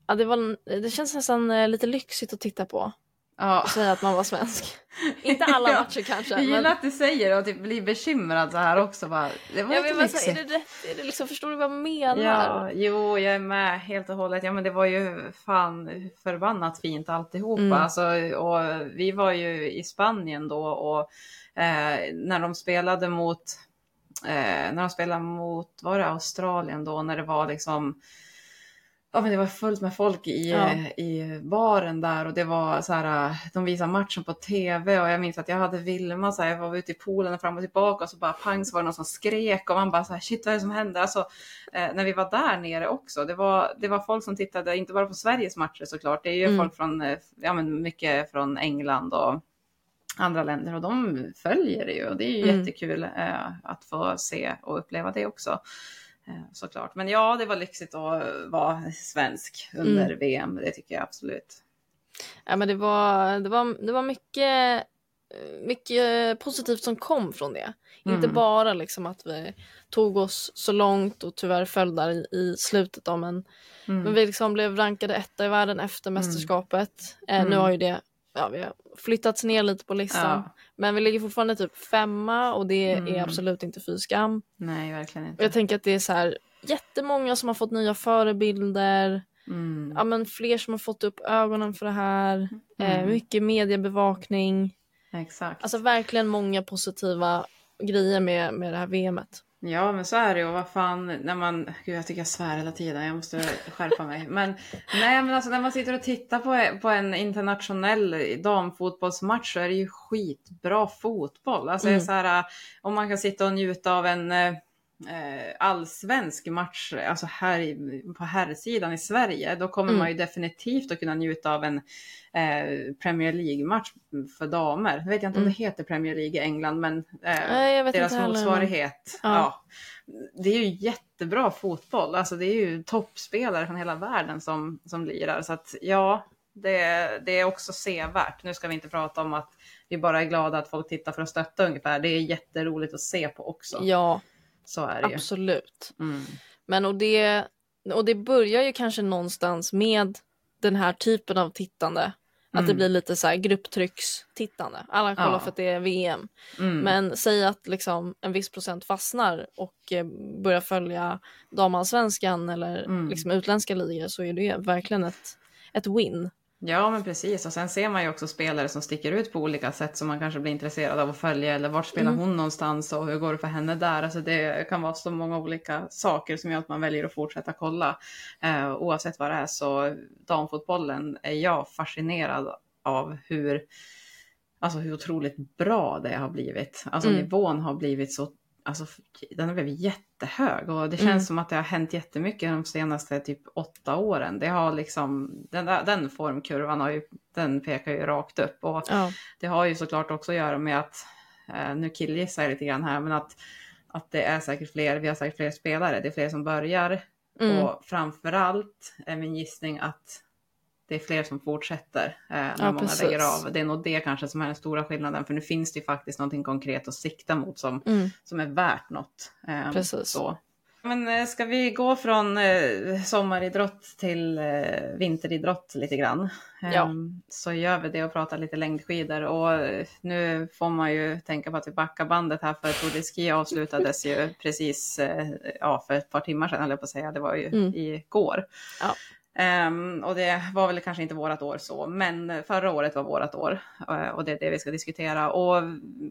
[SPEAKER 5] ja, det, var, det känns nästan eh, lite lyxigt att titta på
[SPEAKER 6] Ja.
[SPEAKER 5] och säga att man var svensk. Inte alla
[SPEAKER 6] Ja,
[SPEAKER 5] matcher kanske.
[SPEAKER 6] Jag gillar
[SPEAKER 5] men,
[SPEAKER 6] att du säger det och typ blir bekymrad så här också. Bara, det var lite
[SPEAKER 5] vill bara säga, är
[SPEAKER 6] lyxigt.
[SPEAKER 5] det rätt? Är det liksom, förstår du vad jag menar?
[SPEAKER 6] Ja, jo, jag är med helt och hållet. Ja, men det var ju fan förbannat fint alltihopa.
[SPEAKER 5] Mm.
[SPEAKER 6] Alltså, och vi var ju i Spanien då och eh, när de spelade mot, eh, när de spelade mot, var det Australien då, när det var liksom Ja men det var fullt med folk i,
[SPEAKER 5] Ja.
[SPEAKER 6] i baren där och det var så här, de visade matchen på tv och jag minns att jag hade Vilma så här, jag var ute i poolen fram och tillbaka och så bara pang så var det någon som skrek och man bara så här shit vad är det som händer? Alltså eh, när vi var där nere också, det var, det var folk som tittade inte bara på Sveriges matcher såklart, det är ju
[SPEAKER 5] Mm.
[SPEAKER 6] folk från, eh, ja men mycket från England och andra länder och de följer det ju och det är ju
[SPEAKER 5] Mm.
[SPEAKER 6] jättekul eh, att få se och uppleva det också. Eh, såklart. Men ja, det var lyxigt att vara svensk under
[SPEAKER 5] Mm.
[SPEAKER 6] VM. Det tycker jag absolut.
[SPEAKER 5] Ja, men det var, det var, det var mycket, mycket positivt som kom från det. Inte
[SPEAKER 6] Mm.
[SPEAKER 5] bara liksom att vi tog oss så långt och tyvärr föll där i, i slutet då, men,
[SPEAKER 6] Mm.
[SPEAKER 5] men vi liksom blev rankade etta i världen efter mästerskapet. Eh, nu
[SPEAKER 6] Mm.
[SPEAKER 5] har ju det ja, vi har flyttats ner lite på listan.
[SPEAKER 6] Ja.
[SPEAKER 5] Men vi ligger fortfarande typ femma och det
[SPEAKER 6] Mm.
[SPEAKER 5] är absolut inte fy skam.
[SPEAKER 6] Nej, verkligen
[SPEAKER 5] Och
[SPEAKER 6] inte.
[SPEAKER 5] jag tänker att det är så här jättemånga som har fått nya förebilder.
[SPEAKER 6] Mm.
[SPEAKER 5] Ja, men fler som har fått upp ögonen för det här. Eh,
[SPEAKER 6] Mm.
[SPEAKER 5] mycket mediebevakning.
[SPEAKER 6] Exakt.
[SPEAKER 5] Alltså verkligen många positiva grejer med, med det här VMet.
[SPEAKER 6] Ja, men så är det ju. Och vad fan, när man... Gud, jag tycker jag svär hela tiden. Jag måste skärpa mig. Men nej, men alltså när man sitter och tittar på, på en internationell damfotbollsmatch så är det ju skitbra fotboll. Alltså
[SPEAKER 5] Mm.
[SPEAKER 6] så här, om man kan sitta och njuta av en... eh, allsvensk match, alltså här i, på herrsidan i Sverige, då kommer
[SPEAKER 5] Mm.
[SPEAKER 6] man ju definitivt att kunna njuta av en eh, Premier League-match för damer. Nu vet jag inte om
[SPEAKER 5] Mm.
[SPEAKER 6] det heter Premier League i England, men eh, deras motsvarighet.
[SPEAKER 5] Ja.
[SPEAKER 6] Ja. Det är ju jättebra fotboll, alltså det är ju toppspelare från hela världen som, som lirar. Så att ja, det, det är också sevärt. Nu ska vi inte prata om att vi bara är glada att folk tittar för att stötta ungefär. Det är jätteroligt att se på också.
[SPEAKER 5] Ja,
[SPEAKER 6] Så är det ju.
[SPEAKER 5] absolut.
[SPEAKER 6] Mm.
[SPEAKER 5] Men och det, och det börjar ju kanske någonstans med den här typen av tittande. Att det
[SPEAKER 6] Mm.
[SPEAKER 5] blir lite så här grupptryckstittande. Alla kollar
[SPEAKER 6] Ja.
[SPEAKER 5] för att det är VM.
[SPEAKER 6] Mm.
[SPEAKER 5] Men säg att liksom en viss procent fastnar och eh, börjar följa damallsvenskan eller
[SPEAKER 6] Mm.
[SPEAKER 5] liksom utländska ligor så är det verkligen ett, ett win.
[SPEAKER 6] Ja, men precis. Och sen ser man ju också spelare som sticker ut på olika sätt som man kanske blir intresserad av att följa. Eller vart spelar
[SPEAKER 5] Mm.
[SPEAKER 6] hon någonstans och hur går det för henne där? Alltså det kan vara så många olika saker som gör att man väljer att fortsätta kolla. Eh, oavsett vad det är så damfotbollen är jag fascinerad av hur, alltså hur otroligt bra det har blivit. Alltså
[SPEAKER 5] Mm.
[SPEAKER 6] nivån har blivit så Alltså, den har blivit jättehög och det känns
[SPEAKER 5] Mm.
[SPEAKER 6] som att det har hänt jättemycket de senaste typ åtta åren. Det har liksom, den, där, den formkurvan har ju, den pekar ju rakt upp och
[SPEAKER 5] Ja,
[SPEAKER 6] det har ju såklart också att göra med att, eh, nu killgissar jag lite grann här, men att, att det är säkert fler, vi har säkert fler spelare, det är fler som börjar
[SPEAKER 5] mm.
[SPEAKER 6] och framförallt är min gissning att det är fler som fortsätter eh, när
[SPEAKER 5] Ja,
[SPEAKER 6] många
[SPEAKER 5] precis.
[SPEAKER 6] lägger av. Det är nog det kanske som är den stora skillnaden, för nu finns det ju faktiskt någonting konkret att sikta mot som,
[SPEAKER 5] Mm.
[SPEAKER 6] som är värt något. Eh,
[SPEAKER 5] Precis.
[SPEAKER 6] Så. Men eh, ska vi gå från eh, sommaridrott till eh, vinteridrott lite grann?
[SPEAKER 5] Ja.
[SPEAKER 6] Ehm, Så gör vi det och pratar lite längdskidor. Och eh, nu får man ju tänka på att vi backar bandet här för Tour de Ski avslutades ju precis eh, ja, för ett par timmar sedan, eller på att säga. Det var ju
[SPEAKER 5] Mm.
[SPEAKER 6] igår.
[SPEAKER 5] Ja.
[SPEAKER 6] Ehm, och det var väl kanske inte vårat år så, men förra året var vårat år. Eh, och det är det vi ska diskutera. Och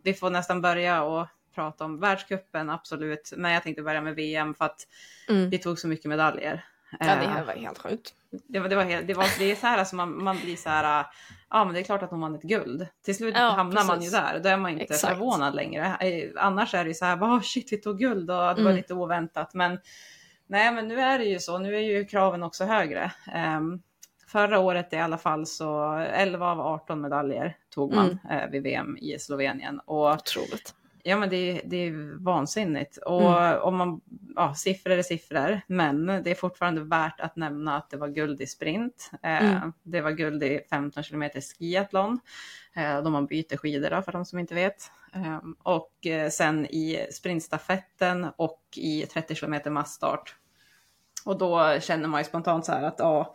[SPEAKER 6] vi får nästan börja och prata om världskuppen, absolut. Men jag tänkte börja med VM för att
[SPEAKER 5] Mm.
[SPEAKER 6] vi tog så mycket medaljer.
[SPEAKER 5] Ja, det
[SPEAKER 6] Eh,
[SPEAKER 5] var helt sjukt.
[SPEAKER 6] det var, det var, helt, det var det är så här, alltså man, man blir så här, ja men det är klart att de vann ett guld. Till slut
[SPEAKER 5] Ja,
[SPEAKER 6] hamnar man ju
[SPEAKER 5] precis.
[SPEAKER 6] där, då är man inte
[SPEAKER 5] Exakt.
[SPEAKER 6] förvånad längre. Eh, Annars är det ju så här, oh, shit vi tog guld och det var
[SPEAKER 5] Mm.
[SPEAKER 6] lite oväntat. Men nej men nu är det ju så, nu är ju kraven också högre. Ehm, förra året i alla fall så 11 av 18 medaljer tog man
[SPEAKER 5] Mm.
[SPEAKER 6] eh, vid VM i Slovenien. Och
[SPEAKER 5] Otroligt.
[SPEAKER 6] Ja men det, det är vansinnigt. Och
[SPEAKER 5] Mm.
[SPEAKER 6] om man, ja siffror är siffror, men det är fortfarande värt att nämna att det var guld i sprint. Eh,
[SPEAKER 5] Mm.
[SPEAKER 6] Det var guld i 15 kilometer skiathlon, då man byter skidor då, för de som inte vet. Eh, och eh, sen i sprintstafetten och i 30 kilometer massstart. Och då känner man ju spontant så här att ja,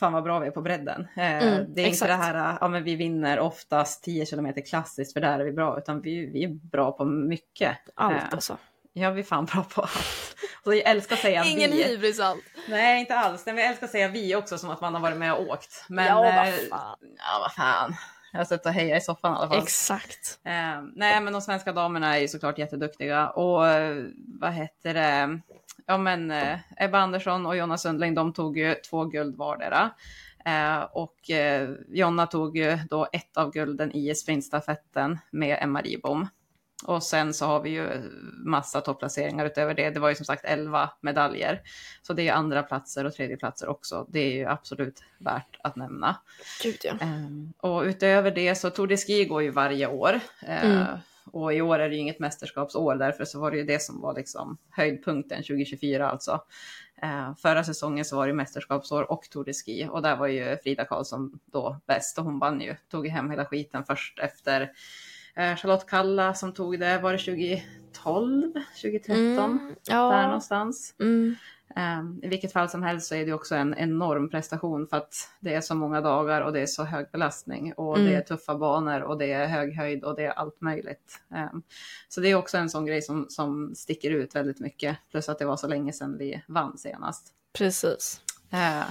[SPEAKER 6] fan vad bra vi är på bredden. Eh,
[SPEAKER 5] Mm,
[SPEAKER 6] det är
[SPEAKER 5] exakt.
[SPEAKER 6] inte det här, ja men vi vinner oftast 10 kilometer klassiskt för där är vi bra, utan vi, vi är bra på mycket.
[SPEAKER 5] Allt
[SPEAKER 6] Eh,
[SPEAKER 5] alltså.
[SPEAKER 6] Ja, vi är fan bra på allt. Och jag älskar att säga
[SPEAKER 5] Ingen
[SPEAKER 6] vi.
[SPEAKER 5] hybris allt.
[SPEAKER 6] Nej, inte alls. Men jag älskar att säga vi också, som att man har varit med och åkt. Men,
[SPEAKER 5] ja, vad
[SPEAKER 6] eh,
[SPEAKER 5] fan.
[SPEAKER 6] Ja, vad fan. Jag har suttit och hejat i soffan i alla fall.
[SPEAKER 5] Exakt.
[SPEAKER 6] Eh, nej, men de svenska damerna är ju såklart jätteduktiga. Och eh, vad heter det? Ja, men eh, Ebba Andersson och Jonna Sundling, de tog ju två guld vardera. Eh, och eh, Jonna tog ju då ett av gulden i sprintstafetten med Emma Ribom. Och sen så har vi ju massa topplaceringar utöver det. Det var ju som sagt 11 medaljer. Så det är andra platser och tredje platser också. Det är ju absolut värt att nämna.
[SPEAKER 5] Gud ja.
[SPEAKER 6] Ehm, och utöver det så Tour de Ski går ju varje år. Eh,
[SPEAKER 5] Mm.
[SPEAKER 6] Och i år är det ju inget mästerskapsår, därför så var det ju det som var liksom höjdpunkten 2024 alltså. Eh, förra säsongen så var det mästerskapsår och Tour de Ski och där var ju Frida Karlsson då bäst och hon vann ju, tog hem hela skiten först efter Charlotte Kalla som tog det, var det 2012, 2013?
[SPEAKER 5] Mm,
[SPEAKER 6] Där
[SPEAKER 5] ja.
[SPEAKER 6] någonstans.
[SPEAKER 5] Mm.
[SPEAKER 6] Um, I vilket fall som helst så är det också en enorm prestation för att det är så många dagar och det är så hög belastning och
[SPEAKER 5] Mm.
[SPEAKER 6] det är tuffa banor och det är hög höjd och det är allt möjligt. Um, så det är också en sån grej som, som sticker ut väldigt mycket. Plus att det var så länge sedan vi vann senast.
[SPEAKER 5] Precis.
[SPEAKER 6] Eh,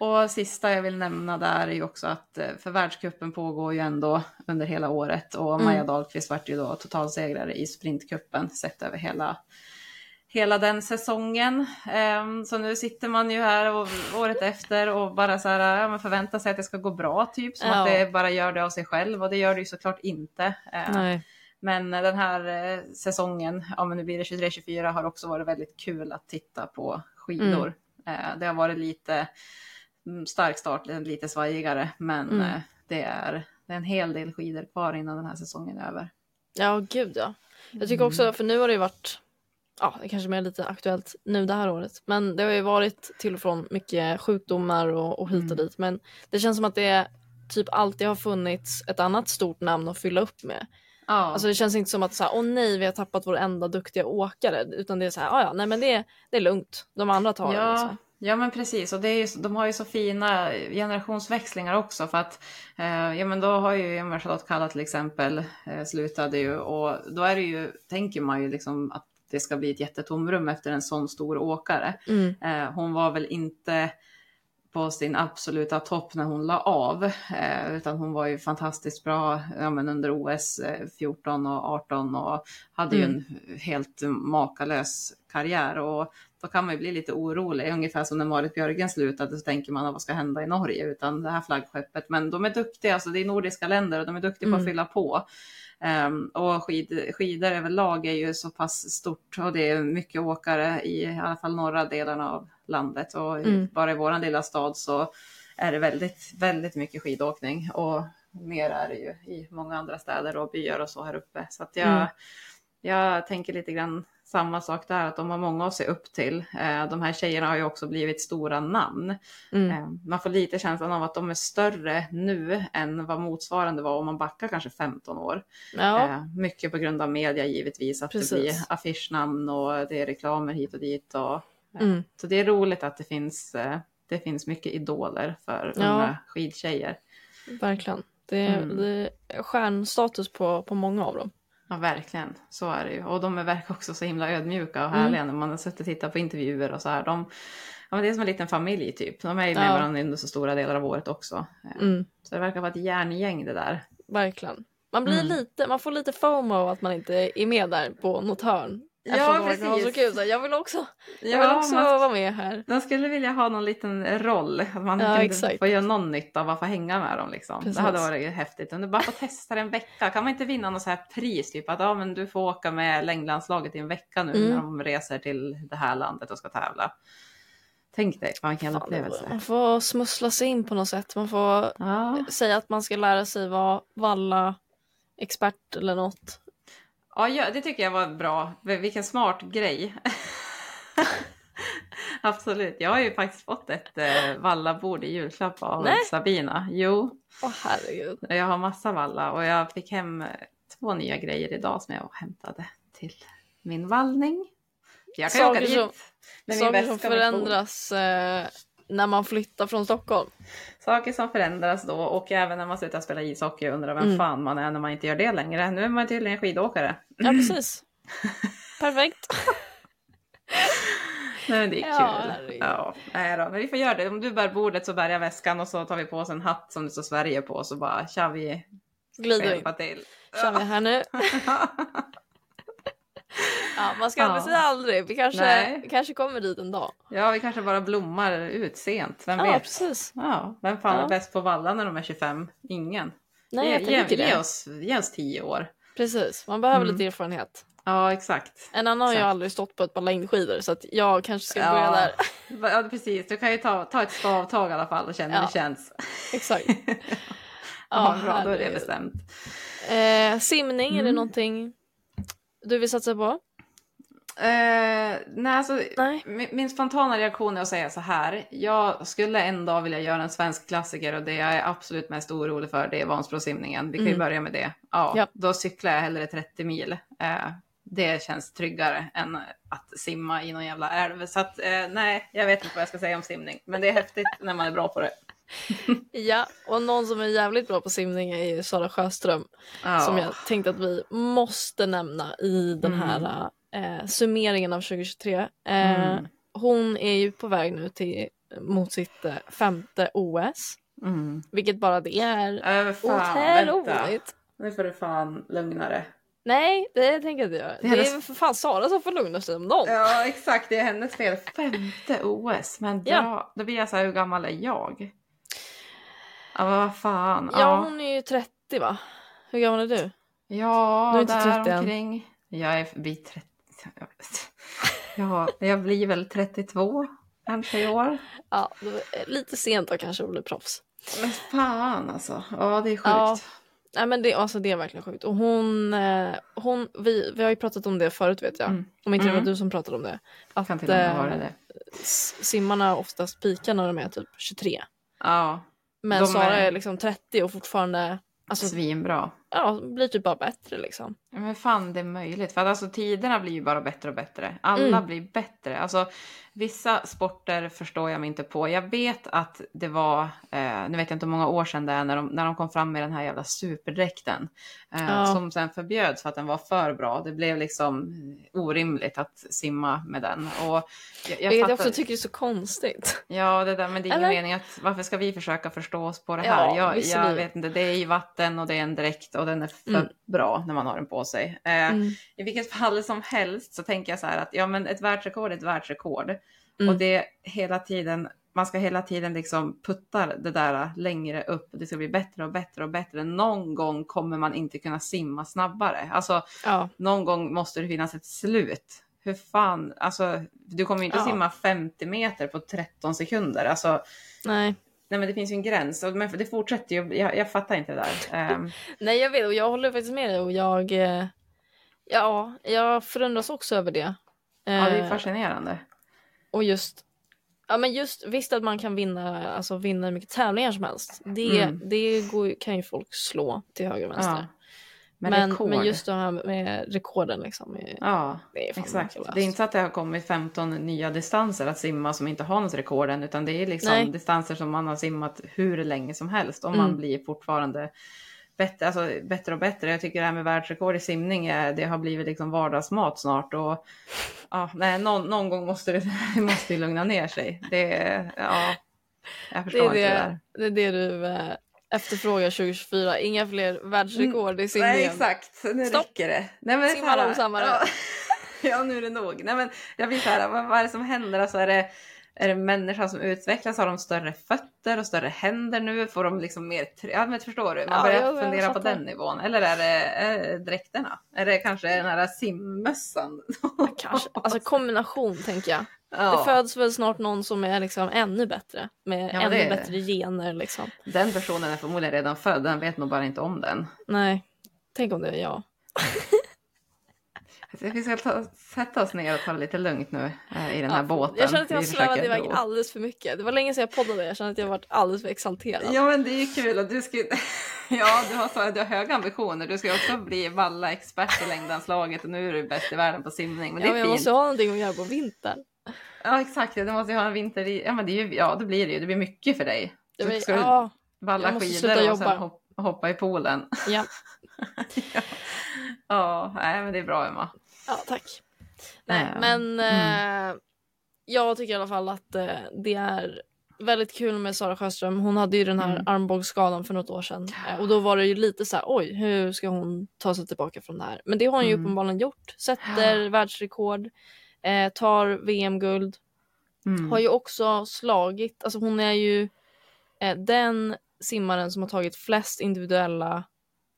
[SPEAKER 6] och sista jag vill nämna där är ju också att eh, för världskuppen pågår ju ändå under hela året och
[SPEAKER 5] Mm.
[SPEAKER 6] Maja Dahlqvist vart ju då totalsegrare i sprintkuppen sett över hela hela den säsongen. Ehm, så nu sitter man ju här och, året efter och bara så här, ja, men förväntar sig att det ska gå bra typ. Som
[SPEAKER 5] Ja.
[SPEAKER 6] att det bara gör det av sig själv och det gör det ju såklart inte. Ehm,
[SPEAKER 5] Nej.
[SPEAKER 6] Men eh, den här eh, säsongen, ja men nu blir det 23-24, har också varit väldigt kul att titta på skidor. Eh, det har varit lite mm, stark start, lite svajigare, men
[SPEAKER 5] Mm.
[SPEAKER 6] eh, det, är, det är en hel del skidor kvar innan den här säsongen är över.
[SPEAKER 5] Ja, gud ja. Jag tycker också, för nu har det ju varit, ja det kanske är mer lite aktuellt nu det här året, men det har ju varit till och från mycket sjukdomar och, och hit och dit, men det känns som att det typ alltid har funnits ett annat stort namn att fylla upp med.
[SPEAKER 6] Ja,
[SPEAKER 5] Alltså det känns inte som att så här, åh nej vi har tappat vår enda duktiga åkare, utan det är så här, "Ah, ja nej men det, det är lugnt, de andra tar det.
[SPEAKER 6] Ja,
[SPEAKER 5] Liksom.
[SPEAKER 6] Ja men precis. Och det är ju, de har ju så fina generationsväxlingar också. För att eh, ja, men då har ju Charlotte Kalla till exempel eh, slutade ju. Och då är det ju, tänker man ju liksom att det ska bli ett jättetomrum efter en sån stor åkare.
[SPEAKER 5] Mm.
[SPEAKER 6] Eh, hon var väl inte på sin absoluta topp när hon la av. Eh, utan hon var ju fantastiskt bra ja, men under OS eh, 14 och 18 och hade ju en helt makalös karriär. Och då kan man ju bli lite orolig, ungefär som när Marit Björgen slutade så tänker man vad ska hända i Norge utan det här flaggskeppet. Men de är duktiga, alltså det är nordiska länder och de är duktiga på att
[SPEAKER 5] Mm.
[SPEAKER 6] fylla på. Ehm, och skid, skidor överlag är ju så pass stort och det är mycket åkare i, i alla fall norra delarna av landet. Och
[SPEAKER 5] Mm.
[SPEAKER 6] bara i våran lilla stad så är det väldigt, väldigt mycket skidåkning. Och mer är det ju i många andra städer och byar och så här uppe. Så att jag,
[SPEAKER 5] Mm.
[SPEAKER 6] jag tänker lite grann samma sak där, att de har många att se upp till. Eh, de här tjejerna har ju också blivit stora namn.
[SPEAKER 5] Mm.
[SPEAKER 6] Eh, Man får lite känslan av att de är större nu än vad motsvarande var om man backar kanske 15 år.
[SPEAKER 5] Ja,
[SPEAKER 6] Eh, Mycket på grund av media givetvis, att
[SPEAKER 5] Precis.
[SPEAKER 6] det blir affischnamn och det är reklamer hit och dit. Och,
[SPEAKER 5] Mm.
[SPEAKER 6] Så det är roligt att det finns, det finns mycket idoler för
[SPEAKER 5] Ja.
[SPEAKER 6] unga skidtjejer.
[SPEAKER 5] verkligen. Det,
[SPEAKER 6] Mm.
[SPEAKER 5] det är stjärnstatus på, på många av dem.
[SPEAKER 6] Ja, verkligen. Så är det ju. Och de är verkar också så himla ödmjuka och
[SPEAKER 5] Mm.
[SPEAKER 6] härliga när man har suttit och tittat på intervjuer och så här. De, ja, men det är som en liten familj typ. De är ju med
[SPEAKER 5] Ja.
[SPEAKER 6] varandra under så stora delar av året också.
[SPEAKER 5] Mm.
[SPEAKER 6] Så det verkar vara ett järngäng det där.
[SPEAKER 5] Verkligen. Man blir
[SPEAKER 6] Mm.
[SPEAKER 5] lite, man får lite FOMO att man inte är med där på något hörn.
[SPEAKER 6] Ja,
[SPEAKER 5] ha så
[SPEAKER 6] precis.
[SPEAKER 5] kul. Så Jag vill också, jag
[SPEAKER 6] Ja,
[SPEAKER 5] vill också
[SPEAKER 6] man-
[SPEAKER 5] vara med här.
[SPEAKER 6] De skulle vilja ha någon liten roll, att man
[SPEAKER 5] Ja,
[SPEAKER 6] kunde få göra någon nytta av att få hänga med dem. Liksom.
[SPEAKER 5] Precis.
[SPEAKER 6] Det hade varit häftigt. Om du bara får testa en vecka, kan man inte vinna något så här pris? Typ att ja, men du får åka med längdlandslaget i en vecka nu
[SPEAKER 5] Mm.
[SPEAKER 6] när de reser till det här landet och ska tävla. Tänk dig, vad
[SPEAKER 5] Fan,
[SPEAKER 6] upplevelse.
[SPEAKER 5] Man får smussla sig in på något sätt. Man får
[SPEAKER 6] Ja.
[SPEAKER 5] säga att man ska lära sig vara valla expert eller något.
[SPEAKER 6] Ja, det tycker jag var bra. Vilken smart grej. Absolut. Jag har ju faktiskt fått ett eh, vallabord i julklapp av
[SPEAKER 5] Nej.
[SPEAKER 6] Sabina. Jo,
[SPEAKER 5] Åh herregud.
[SPEAKER 6] jag har massa valla och jag fick hem eh, två nya grejer idag som jag hämtade till min vallning. Jag kan ju åka
[SPEAKER 5] Saker
[SPEAKER 6] dit
[SPEAKER 5] som-
[SPEAKER 6] med min
[SPEAKER 5] Saker som förändras eh, när man flyttar från Stockholm.
[SPEAKER 6] Saker som förändras då och även när man slutar spela ishockey och undrar vem
[SPEAKER 5] Mm.
[SPEAKER 6] fan man är när man inte gör det längre. Nu är man tydligen skidåkare.
[SPEAKER 5] Ja precis. Perfekt.
[SPEAKER 6] Nej, men det är
[SPEAKER 5] Ja,
[SPEAKER 6] kul.
[SPEAKER 5] herregud.
[SPEAKER 6] Ja, nej då. Men vi får göra det. Om du bär bordet så bär jag väskan och så tar vi på oss en hatt som det står Sverige på så bara tja vi
[SPEAKER 5] Glider in.
[SPEAKER 6] till.
[SPEAKER 5] Kör vi här nu. Ja, man ska
[SPEAKER 6] Ja.
[SPEAKER 5] aldrig säga aldrig. Vi kanske,
[SPEAKER 6] Nej.
[SPEAKER 5] kanske kommer dit en dag.
[SPEAKER 6] ja, vi kanske bara blommar ut sent. Vem
[SPEAKER 5] Ja,
[SPEAKER 6] vet?
[SPEAKER 5] precis.
[SPEAKER 6] Ja, vem fan
[SPEAKER 5] Ja.
[SPEAKER 6] bäst på valla när de är 25? Ingen.
[SPEAKER 5] Nej, jag
[SPEAKER 6] ge, ge,
[SPEAKER 5] det.
[SPEAKER 6] ge, oss, ge oss tio år.
[SPEAKER 5] Precis, man behöver
[SPEAKER 6] Mm.
[SPEAKER 5] lite erfarenhet.
[SPEAKER 6] Ja, exakt.
[SPEAKER 5] En annan har ju aldrig stått på ett par längdskidor så att jag kanske ska
[SPEAKER 6] Ja.
[SPEAKER 5] börja där.
[SPEAKER 6] Ja, precis. Du kan ju ta, ta ett stavtag i alla fall och känna hur
[SPEAKER 5] Ja.
[SPEAKER 6] det känns.
[SPEAKER 5] Exakt.
[SPEAKER 6] Ja, bra, då är det bestämt.
[SPEAKER 5] Eh, simning, är det
[SPEAKER 6] Mm.
[SPEAKER 5] någonting du vill satsa på?
[SPEAKER 6] Eh, nej, alltså,
[SPEAKER 5] Nej.
[SPEAKER 6] min, min spontana reaktion är att säga så här. Jag skulle en dag vilja göra en svensk klassiker och det jag är absolut mest orolig för det är Vansbrosimningen. Vi kan ju
[SPEAKER 5] Mm.
[SPEAKER 6] börja med det. Ja,
[SPEAKER 5] Ja.
[SPEAKER 6] Då cyklar jag hellre 30 mil. Eh, det känns tryggare än att simma i någon jävla älv. Så att, eh, nej, jag vet inte vad jag ska säga om simning. Men det är häftigt när man är bra på det.
[SPEAKER 5] Ja, och någon som är jävligt bra på simning är ju Sara Sjöström.
[SPEAKER 6] Ja.
[SPEAKER 5] Som jag tänkte att vi måste nämna i den
[SPEAKER 6] Mm.
[SPEAKER 5] Eh, summeringen av 2023. Eh,
[SPEAKER 6] Mm.
[SPEAKER 5] Hon är ju på väg nu till, mot sitt eh, femte OS.
[SPEAKER 6] Mm.
[SPEAKER 5] Vilket bara det är
[SPEAKER 6] Äh, fan,
[SPEAKER 5] otroligt.
[SPEAKER 6] Nu får du fan lugna dig.
[SPEAKER 5] Nej, det tänker jag inte göra.
[SPEAKER 6] Det
[SPEAKER 5] Det
[SPEAKER 6] är hennes-
[SPEAKER 5] för fan Sara som får lugna sig om någon.
[SPEAKER 6] Ja, exakt. Det är hennes fel. Femte OS. Men bra.
[SPEAKER 5] Ja.
[SPEAKER 6] Då blir jag så här, hur gammal är jag? Ja, vad fan.
[SPEAKER 5] Ja, hon är ju 30 va? Hur gammal är du?
[SPEAKER 6] Ja,
[SPEAKER 5] Du är inte
[SPEAKER 6] där
[SPEAKER 5] 30 än.
[SPEAKER 6] omkring. Jag är förbi 30. Ja, jag blir väl 32 kanske i år.
[SPEAKER 5] Ja, lite sent då kanske att bli proffs.
[SPEAKER 6] Men fan alltså. Ja, det är sjukt.
[SPEAKER 5] Ja. Nej men det, alltså, det är verkligen sjukt. Och hon, eh, hon vi, vi har ju pratat om det förut vet jag.
[SPEAKER 6] Mm.
[SPEAKER 5] Om inte det var
[SPEAKER 6] Mm.
[SPEAKER 5] du som pratade om det. Att
[SPEAKER 6] Kan till och med
[SPEAKER 5] eh,
[SPEAKER 6] vara det.
[SPEAKER 5] simmarna oftast pikar när de är typ 23.
[SPEAKER 6] Ja,
[SPEAKER 5] Men
[SPEAKER 6] De
[SPEAKER 5] Sara
[SPEAKER 6] är-
[SPEAKER 5] är liksom 30 och fortfarande alltså,
[SPEAKER 6] svinbra.
[SPEAKER 5] Ja, blir typ bara bättre liksom.
[SPEAKER 6] Ja, Men fan det är möjligt. För att alltså tiderna blir ju bara bättre och bättre. Alla
[SPEAKER 5] Mm.
[SPEAKER 6] blir bättre. Alltså vissa sporter förstår jag mig inte på. Jag vet att det var, eh, nu vet jag inte hur många år sedan det är, när de, när de kom fram med den här jävla superdräkten. Eh,
[SPEAKER 5] Ja.
[SPEAKER 6] Som sen förbjöds för att den var för bra. Det blev liksom orimligt att simma med den. Och jag, jag
[SPEAKER 5] jag
[SPEAKER 6] fattar-
[SPEAKER 5] också tycker är så konstigt.
[SPEAKER 6] Ja, det där, men det är ingen mening att varför ska vi försöka förstå oss på det
[SPEAKER 5] Ja,
[SPEAKER 6] här? jag, jag
[SPEAKER 5] visserligen.
[SPEAKER 6] vet inte, det är i vatten och det är en dräkt och den är för
[SPEAKER 5] Mm.
[SPEAKER 6] bra när man har den på sig. Eh,
[SPEAKER 5] Mm.
[SPEAKER 6] I vilket fall som helst så tänker jag så här att ja, men ett världsrekord är ett världsrekord
[SPEAKER 5] Mm.
[SPEAKER 6] och det hela tiden. Man ska hela tiden liksom putta det där längre upp. Det ska bli bättre och bättre och bättre. Någon gång kommer man inte kunna simma snabbare. Alltså,
[SPEAKER 5] Ja,
[SPEAKER 6] någon gång måste det finnas ett slut. Hur fan, alltså, du kommer ju inte
[SPEAKER 5] Ja.
[SPEAKER 6] simma 50 meter på 13 sekunder. Alltså,
[SPEAKER 5] nej.
[SPEAKER 6] Nej men det finns ju en gräns. Och- Men det fortsätter ju, jag, jag fattar inte det där. Ehm,
[SPEAKER 5] Nej jag vet och jag håller faktiskt med dig och jag eh, Ja, jag förundras också över det.
[SPEAKER 6] ja, det är
[SPEAKER 5] Eh,
[SPEAKER 6] fascinerande.
[SPEAKER 5] Och just Ja men just visst att man kan vinna, alltså vinna hur mycket tävlingar som helst. Det,
[SPEAKER 6] Mm.
[SPEAKER 5] det går, kan ju folk slå till höger och vänster.
[SPEAKER 6] Ja. Men,
[SPEAKER 5] men,
[SPEAKER 6] rekord.
[SPEAKER 5] men just det här med rekorden liksom. är-
[SPEAKER 6] Ja,
[SPEAKER 5] det är
[SPEAKER 6] exakt.
[SPEAKER 5] makalöst.
[SPEAKER 6] Det är inte så att det har kommit 15 nya distanser att simma som inte har något rekord än, utan det är liksom
[SPEAKER 5] Nej.
[SPEAKER 6] distanser som man har simmat hur länge som helst och man
[SPEAKER 5] Mm.
[SPEAKER 6] blir fortfarande bättre, alltså, bättre och bättre. Jag tycker det här med världsrekord i simning, är, det har blivit liksom vardagsmat snart och ja, nej, någon, någon gång måste det, det måste ju lugna ner sig. Det, ja, jag
[SPEAKER 5] det,
[SPEAKER 6] förstår
[SPEAKER 5] är
[SPEAKER 6] inte det
[SPEAKER 5] det, det är det du efterfrågar 2024. Inga fler världsrekord i simningen.
[SPEAKER 6] Nej, exakt. Nu
[SPEAKER 5] Stopp.
[SPEAKER 6] räcker det. Nej, men
[SPEAKER 5] Simma långsammare.
[SPEAKER 6] Ja. ja, nu är det nog. Nej, men jag blir så här, vad, vad är det som händer? Alltså, är, det, är det människan som utvecklas? Har de större fötter och större händer nu? Får de liksom mer... Ja, men förstår du? Man
[SPEAKER 5] Ja,
[SPEAKER 6] börjar
[SPEAKER 5] jag- jag
[SPEAKER 6] fundera på
[SPEAKER 5] fattar.
[SPEAKER 6] den nivån. Eller är det, är dräkterna? Är det kanske den här simmössan?
[SPEAKER 5] Kanske. Alltså kombination tänker jag.
[SPEAKER 6] Ja,
[SPEAKER 5] Det föds väl snart någon som är liksom ännu bättre. Med
[SPEAKER 6] Ja,
[SPEAKER 5] ännu
[SPEAKER 6] det-
[SPEAKER 5] bättre gener liksom.
[SPEAKER 6] Den personen är förmodligen redan född. Den vet nog bara inte om den.
[SPEAKER 5] Nej, tänk om det är jag.
[SPEAKER 6] Vi ska ta, sätta oss ner och ta det lite lugnt nu eh, i den här båten.
[SPEAKER 5] Jag känner att jag har
[SPEAKER 6] Vi
[SPEAKER 5] svävat
[SPEAKER 6] försöker
[SPEAKER 5] iväg alldeles för mycket. Det var länge sedan jag poddade. Jag känner att jag varit alldeles för exalterad.
[SPEAKER 6] Ja men det är ju kul att du ska Ja du har, så, du har höga ambitioner. Du ska också bli valla expert i längdanslaget och nu är du bäst i världen på simning. Men det
[SPEAKER 5] Ja,
[SPEAKER 6] är
[SPEAKER 5] men jag
[SPEAKER 6] fint.
[SPEAKER 5] måste ha någonting att göra på vintern.
[SPEAKER 6] Ja exakt, du måste ju ha en vinter i... Ja men det, är ju... ja, det blir det ju. Det blir mycket för dig. Så
[SPEAKER 5] vet-
[SPEAKER 6] ska du
[SPEAKER 5] ja,
[SPEAKER 6] valla
[SPEAKER 5] jag måste
[SPEAKER 6] skidor och sen hop, hoppa i poolen.
[SPEAKER 5] ja,
[SPEAKER 6] ja. ja, nej men det är bra Emma.
[SPEAKER 5] ja, tack. Nej,
[SPEAKER 6] Eh,
[SPEAKER 5] men eh, jag tycker i alla fall att eh, det är väldigt kul med Sara Sjöström. Hon hade ju den här
[SPEAKER 6] Mm.
[SPEAKER 5] armbågsskadan för något år sedan. Eh, och då var det ju lite så här, oj, hur ska hon ta sig tillbaka från det här? Men det har hon ju
[SPEAKER 6] Mm.
[SPEAKER 5] uppenbarligen gjort. Sätter världsrekord, eh, tar VM-guld.
[SPEAKER 6] Mm.
[SPEAKER 5] Har ju också slagit, alltså hon är ju eh, den simmaren som har tagit flest individuella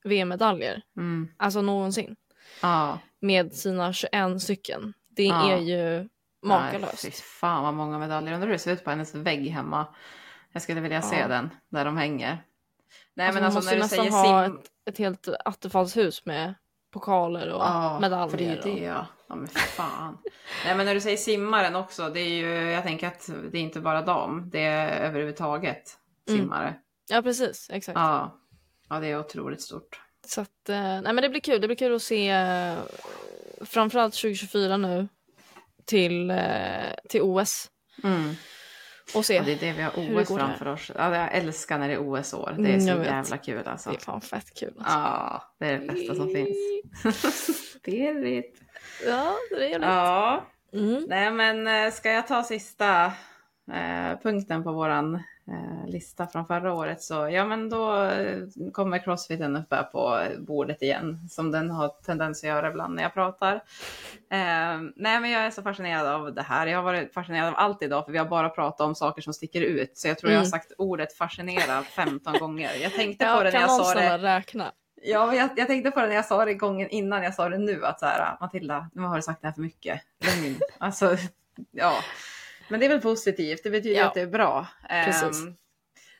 [SPEAKER 5] VM-medaljer.
[SPEAKER 6] Mm.
[SPEAKER 5] Alltså någonsin.
[SPEAKER 6] Ja.
[SPEAKER 5] Med sina 21 stycken. Det
[SPEAKER 6] Ja.
[SPEAKER 5] är ju makalöst.
[SPEAKER 6] Nej, fan vad många medaljer. Undrar hur det ser ut på hennes vägg hemma. Jag skulle vilja se
[SPEAKER 5] Ja.
[SPEAKER 6] den, där de hänger. Nej
[SPEAKER 5] alltså,
[SPEAKER 6] men alltså
[SPEAKER 5] måste
[SPEAKER 6] när du
[SPEAKER 5] nästan
[SPEAKER 6] säger
[SPEAKER 5] ha
[SPEAKER 6] sim...
[SPEAKER 5] ett, ett helt attefallshus med pokaler och medaljer.
[SPEAKER 6] för det är det ja. Ja men fan. Nej men när du säger simmaren också, det är ju, jag tänker att det är inte bara dam, det är överhuvudtaget
[SPEAKER 5] Mm.
[SPEAKER 6] simmare.
[SPEAKER 5] Ja precis, exakt.
[SPEAKER 6] Ja. ja, det är otroligt stort.
[SPEAKER 5] Så att, eh, nej men det blir kul. Det blir kul att se eh, framförallt 2024 nu till, eh, till OS
[SPEAKER 6] Mm.
[SPEAKER 5] och se.
[SPEAKER 6] Ja, det är det vi har
[SPEAKER 5] det
[SPEAKER 6] OS framför oss. Ja, jag älskar när det är OS-år. Det är
[SPEAKER 5] Mm,
[SPEAKER 6] så jävla kul alltså.
[SPEAKER 5] Det är fan fett kul. Alltså.
[SPEAKER 6] Ja, det är det bästa som finns. Pirrigt.
[SPEAKER 5] Ja, det är det.
[SPEAKER 6] Ja,
[SPEAKER 5] Mm.
[SPEAKER 6] nej men eh, ska jag ta sista eh, punkten på våran eh, lista från förra året så ja men då eh, kommer crossfiten upp här på bordet igen som den har tendens att göra ibland när jag pratar. Eh, nej men jag är så fascinerad av det här. Jag har varit fascinerad av allt idag för vi har bara pratat om saker som sticker ut så jag tror jag har
[SPEAKER 5] Mm.
[SPEAKER 6] sagt ordet fascinera 15 gånger. Jag tänkte
[SPEAKER 5] Ja,
[SPEAKER 6] på det när
[SPEAKER 5] kan
[SPEAKER 6] jag
[SPEAKER 5] någon
[SPEAKER 6] sa det.
[SPEAKER 5] snälla räkna?
[SPEAKER 6] Ja, jag, jag tänkte på det när jag sa det gången innan jag sa det nu, att så här, Matilda, nu har du sagt det här för mycket. Alltså, ja. Men det är väl positivt, det betyder
[SPEAKER 5] Ja.
[SPEAKER 6] att det är bra.
[SPEAKER 5] Precis.
[SPEAKER 6] Ehm,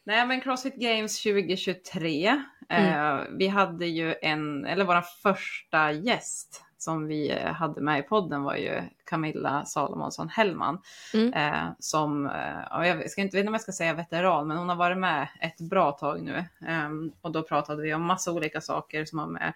[SPEAKER 6] nej, men Crossfit Games 2023.
[SPEAKER 5] Mm.
[SPEAKER 6] eh, vi hade ju en, eller vår första gäst som vi eh, hade med i podden var ju Camilla Salomonsson Hellman.
[SPEAKER 5] Mm.
[SPEAKER 6] Eh, som, eh, ja, jag ska inte vet inte om jag ska säga veteran, men hon har varit med ett bra tag nu. Ehm, och då pratade vi om massa olika saker som har med,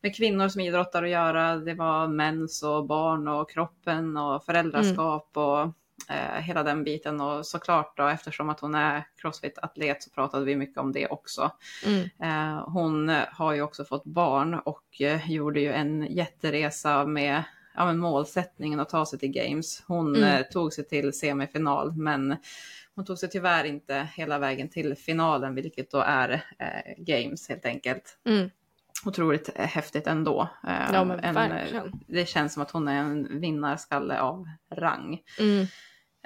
[SPEAKER 6] med kvinnor som idrottar att göra. Det var mens och barn och kroppen och föräldraskap och eh, hela den biten. Och såklart då, eftersom att hon är crossfit-atlet så pratade vi mycket om det också.
[SPEAKER 5] Mm.
[SPEAKER 6] Eh, hon har ju också fått barn och eh, gjorde ju en jätteresa med ja, men målsättningen att ta sig till Games. Hon
[SPEAKER 5] Mm.
[SPEAKER 6] eh, tog sig till semifinal men hon tog sig tyvärr inte hela vägen till finalen vilket då är eh, Games helt enkelt.
[SPEAKER 5] Mm.
[SPEAKER 6] Otroligt häftigt ändå. Eh,
[SPEAKER 5] Ja, men
[SPEAKER 6] en, det känns som att hon är en vinnarskalle av rang.
[SPEAKER 5] Mm.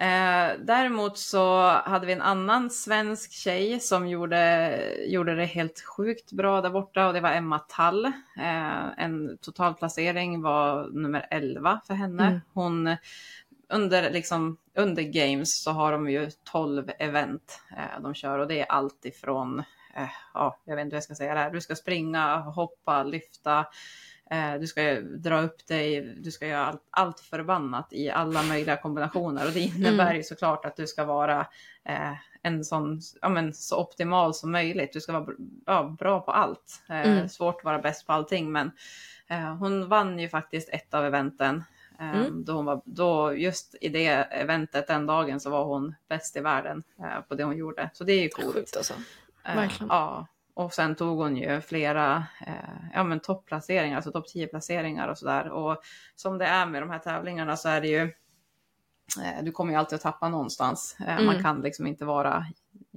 [SPEAKER 6] Eh, däremot så hade vi en annan svensk tjej som gjorde, gjorde det helt sjukt bra där borta och det var Emma Tall. Eh, en totalplacering var nummer 11 för henne.
[SPEAKER 5] Mm.
[SPEAKER 6] Hon, under, liksom, under Games så har de ju 12 event eh, de kör och det är allt ifrån, eh, ja, jag vet inte hur jag ska säga det här, du ska springa, hoppa, lyfta, Du ska dra upp dig, du ska göra allt, allt förbannat i alla möjliga kombinationer och det innebär
[SPEAKER 5] Mm.
[SPEAKER 6] ju såklart att du ska vara eh, en sån, ja, men, så optimal som möjligt. Du ska vara ja, bra på allt. Eh,
[SPEAKER 5] Mm.
[SPEAKER 6] Svårt att vara bäst på allting men eh, hon vann ju faktiskt ett av eventen. Eh,
[SPEAKER 5] Mm.
[SPEAKER 6] då hon var, då just i det eventet den dagen så var hon bäst i världen eh, på det hon gjorde. Så det är ju coolt.
[SPEAKER 5] Sjukt alltså.
[SPEAKER 6] Eh,
[SPEAKER 5] Verkligen.
[SPEAKER 6] Ja, och sen tog hon ju flera eh, ja, men topplaceringar, alltså topp 10 placeringar och sådär. Och som det är med de här tävlingarna så är det ju, eh, du kommer ju alltid att tappa någonstans. Eh, Man
[SPEAKER 5] Mm.
[SPEAKER 6] kan liksom inte vara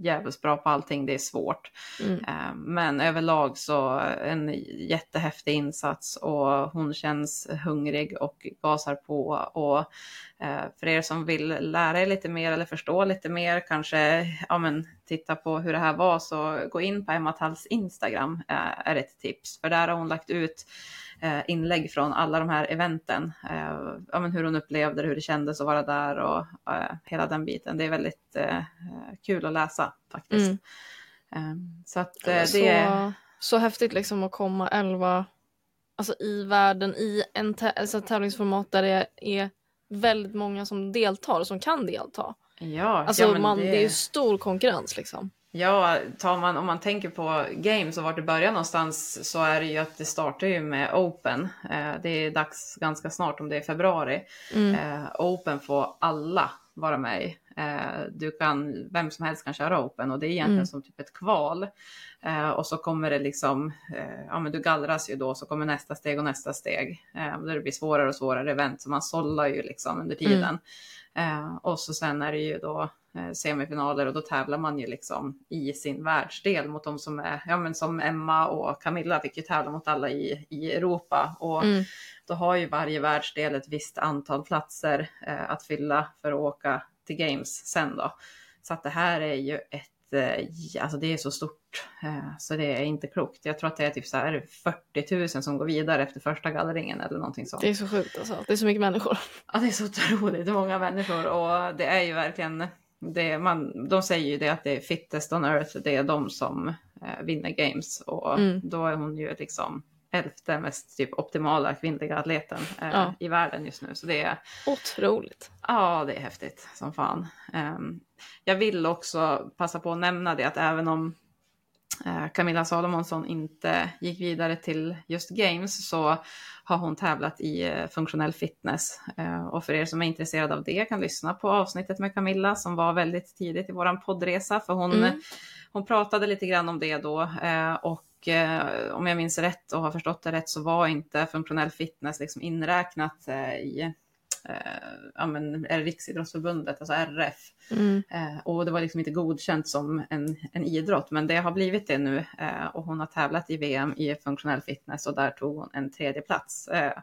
[SPEAKER 6] jävligt bra på allting, det är svårt.
[SPEAKER 5] Mm.
[SPEAKER 6] Eh, Men överlag så en jättehäftig insats och hon känns hungrig och gasar på. Och eh, för er som vill lära er lite mer eller förstå lite mer, kanske ja, men, titta på hur det här var, så gå in på Emma Talls Instagram eh, är ett tips. För där har hon lagt ut inlägg från alla de här eventen. Eh, ja, men hur hon upplevde det, hur det kändes att vara där och eh, hela den biten. Det är väldigt eh, kul att läsa faktiskt.
[SPEAKER 5] Mm.
[SPEAKER 6] Eh, så att eh, det är...
[SPEAKER 5] så, häftigt liksom att komma 11 alltså i världen i en alltså tävlingsformat där det är väldigt många som deltar, som kan delta.
[SPEAKER 6] Ja,
[SPEAKER 5] Alltså
[SPEAKER 6] ja,
[SPEAKER 5] man,
[SPEAKER 6] det...
[SPEAKER 5] det... är ju stor konkurrens liksom.
[SPEAKER 6] Ja, tar man, om man tänker på games och vart det börjar någonstans så är det ju att det startar ju med Open. Eh, det är dags ganska snart, om det är februari.
[SPEAKER 5] Mm.
[SPEAKER 6] Eh, open får alla vara med i. Eh, du kan, vem som helst kan köra Open och det är egentligen
[SPEAKER 5] Mm.
[SPEAKER 6] som typ ett kval. Eh, och så kommer det liksom, eh, ja men du gallras ju då, så kommer nästa steg och nästa steg. Eh, där det blir svårare och svårare event, så man sållar ju liksom under tiden. Eh, och så sen är det ju då semifinaler och då tävlar man ju liksom i sin världsdel mot de som är, ja men som Emma och Camilla fick ju tävla mot alla i, i Europa. Och
[SPEAKER 5] Mm.
[SPEAKER 6] då har ju varje världsdel ett visst antal platser eh, att fylla för att åka till Games sen då. Så att det här är ju ett, eh, alltså det är så stort eh, så det är inte klokt. Jag tror att det är typ så här 40 000 som går vidare efter första gallringen eller någonting sånt.
[SPEAKER 5] Det är så sjukt alltså. Det är så mycket människor.
[SPEAKER 6] Ja, det är så otroligt många människor och det är ju verkligen, det, man, de säger ju det att det är fittest on earth, det är de som eh, vinner games och
[SPEAKER 5] Mm.
[SPEAKER 6] då är hon ju liksom elfte mest typ optimala kvinnliga atleten eh,
[SPEAKER 5] Ja.
[SPEAKER 6] i världen just nu. Så det är,
[SPEAKER 5] Otroligt.
[SPEAKER 6] ja det är häftigt som fan. Ehm, jag vill också passa på att nämna det att även om Camilla Salomonsson inte gick vidare till just games så har hon tävlat i eh, funktionell fitness. Eh, och för er som är intresserade av det kan lyssna på avsnittet med Camilla som var väldigt tidigt i våran poddresa för hon,
[SPEAKER 5] Mm.
[SPEAKER 6] hon pratade lite grann om det då eh, och eh, om jag minns rätt och har förstått det rätt så var inte funktionell fitness liksom inräknat eh, i eh, ja, men, är det Riksidrottsförbundet, alltså RF.
[SPEAKER 5] Mm.
[SPEAKER 6] Eh, och det var liksom inte godkänt som en, en idrott, men det har blivit det nu. Eh, och hon har tävlat i VM i funktionell fitness och där tog hon en tredje plats. Eh,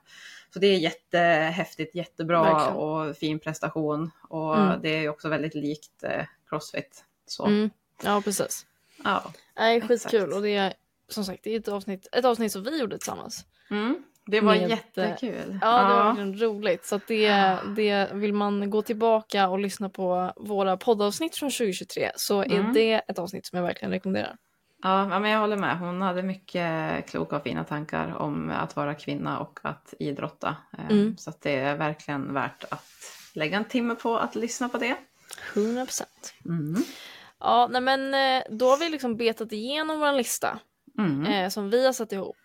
[SPEAKER 6] så det är jättehäftigt, jättebra
[SPEAKER 5] Verkligen.
[SPEAKER 6] och fin prestation. Och
[SPEAKER 5] Mm.
[SPEAKER 6] det är också väldigt likt eh, Crossfit. Så
[SPEAKER 5] Mm. Ja, precis.
[SPEAKER 6] ja,
[SPEAKER 5] Nej,
[SPEAKER 6] Exakt.
[SPEAKER 5] skitkul och det är som sagt, det är ett avsnitt, ett avsnitt som vi gjorde tillsammans.
[SPEAKER 6] Mm. Det var
[SPEAKER 5] Med, eh,
[SPEAKER 6] jättekul.
[SPEAKER 5] Ja, det var verkligen roligt. Så det, det vill man gå tillbaka och lyssna på våra poddavsnitt från 2023 så är
[SPEAKER 6] Mm.
[SPEAKER 5] det ett avsnitt som jag verkligen rekommenderar.
[SPEAKER 6] Ja, men jag håller med. Hon hade mycket kloka och fina tankar om att vara kvinna och att idrotta. Eh,
[SPEAKER 5] Mm.
[SPEAKER 6] Så att det är verkligen värt att lägga en timme på att lyssna på det.
[SPEAKER 5] 100 procent.
[SPEAKER 6] Mm.
[SPEAKER 5] Ja, nej men eh, då har vi liksom betat igenom vår lista
[SPEAKER 6] Mm.
[SPEAKER 5] eh, som vi har satt ihop.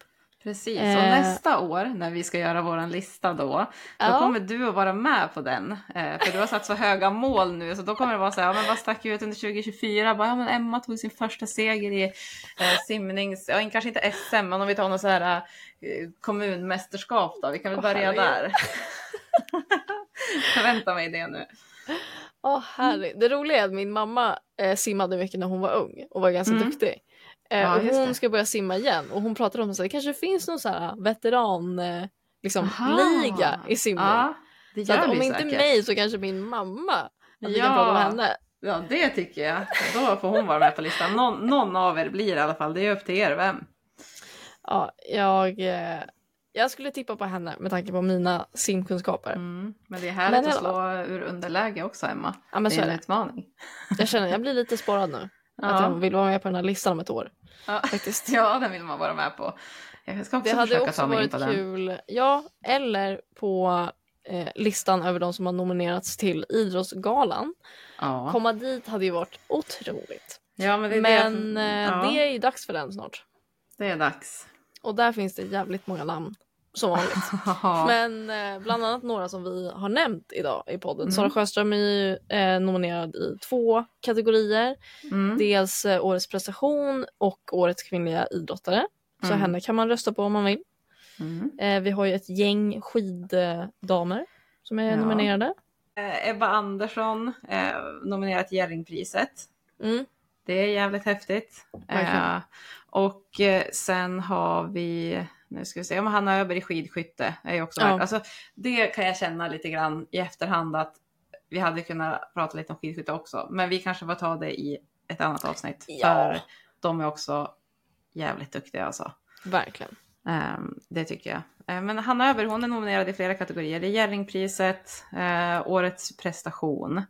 [SPEAKER 6] Precis,
[SPEAKER 5] Eh.
[SPEAKER 6] och nästa år när vi ska göra vår lista då, då
[SPEAKER 5] Ja.
[SPEAKER 6] kommer du att vara med på den. Eh, för du har satt så höga mål nu så då kommer det vara så här, ja, men vad stack ut under 2024? Bara, ja, men Emma tog sin första seger i eh, simnings, ja kanske inte SM, men om vi tar något så här eh, kommunmästerskap då, vi kan väl börja
[SPEAKER 5] herregud.
[SPEAKER 6] där. Förvänta mig det nu.
[SPEAKER 5] Åh herregud. Det roliga är att min mamma eh, simmade mycket när hon var ung och var ganska
[SPEAKER 6] Mm.
[SPEAKER 5] duktig. Eh,
[SPEAKER 6] Ja,
[SPEAKER 5] hon
[SPEAKER 6] det.
[SPEAKER 5] ska börja simma igen och hon pratade om att det kanske finns någon så här veteran eh, liksom,
[SPEAKER 6] Aha.
[SPEAKER 5] liga i simning.
[SPEAKER 6] Ja, det
[SPEAKER 5] så
[SPEAKER 6] gör
[SPEAKER 5] att om
[SPEAKER 6] vi
[SPEAKER 5] inte
[SPEAKER 6] säkert.
[SPEAKER 5] mig så kanske min mamma. Att vi
[SPEAKER 6] Ja.
[SPEAKER 5] kan prata med henne.
[SPEAKER 6] Ja, det tycker jag. Då får hon vara med på listan. Någon, någon av er blir i alla fall. Det är upp till er vem.
[SPEAKER 5] Ja, jag, eh, jag skulle tippa på henne med tanke på mina simkunskaper.
[SPEAKER 6] Mm. Men det är
[SPEAKER 5] Men
[SPEAKER 6] härligt
[SPEAKER 5] i
[SPEAKER 6] att slå ur underläge också, Emma.
[SPEAKER 5] Ja, men
[SPEAKER 6] det
[SPEAKER 5] så
[SPEAKER 6] är
[SPEAKER 5] är
[SPEAKER 6] en
[SPEAKER 5] det.
[SPEAKER 6] utmaning.
[SPEAKER 5] Jag känner jag blir lite sporrad nu. Att
[SPEAKER 6] Ja.
[SPEAKER 5] jag vill vara med på den här listan om ett år.
[SPEAKER 6] Ja.
[SPEAKER 5] Faktiskt.
[SPEAKER 6] ja, den vill man vara med på. Jag ska också
[SPEAKER 5] Det hade också varit
[SPEAKER 6] den.
[SPEAKER 5] kul. Ja, eller på eh, listan över de som har nominerats till Idrottsgalan.
[SPEAKER 6] Ja.
[SPEAKER 5] Komma dit hade ju varit otroligt.
[SPEAKER 6] ja, men det är,
[SPEAKER 5] Men
[SPEAKER 6] det,
[SPEAKER 5] eh,
[SPEAKER 6] ja,
[SPEAKER 5] det är ju dags för den snart.
[SPEAKER 6] det är dags.
[SPEAKER 5] Och där finns det jävligt många namn. Som vanligt. Men eh, bland annat några som vi har nämnt idag i podden.
[SPEAKER 6] Mm.
[SPEAKER 5] Sara Sjöström är ju eh, nominerad i två kategorier.
[SPEAKER 6] Mm.
[SPEAKER 5] Dels eh, Årets prestation och Årets kvinnliga idrottare. Så
[SPEAKER 6] Mm.
[SPEAKER 5] henne kan man rösta på om man vill.
[SPEAKER 6] Mm.
[SPEAKER 5] Eh, vi har ju ett gäng skiddamer som är
[SPEAKER 6] Ja.
[SPEAKER 5] nominerade.
[SPEAKER 6] Eh, Ebba Andersson eh, nominerat till Jerringpriset.
[SPEAKER 5] Mm.
[SPEAKER 6] Det är jävligt häftigt. Eh, och eh, sen har vi, nu ska vi se, om Hanna Öberg i skidskytte är ju också
[SPEAKER 5] Ja.
[SPEAKER 6] Alltså, det kan jag känna lite grann i efterhand att vi hade kunnat prata lite om skidskytte också. Men vi kanske får ta det i ett annat avsnitt.
[SPEAKER 5] Ja.
[SPEAKER 6] För de är också jävligt duktiga alltså.
[SPEAKER 5] Verkligen.
[SPEAKER 6] Ehm, det tycker jag. Ehm, men Hanna Öberg hon är nominerad i flera kategorier. Det är Jerringpriset, eh, Årets prestation.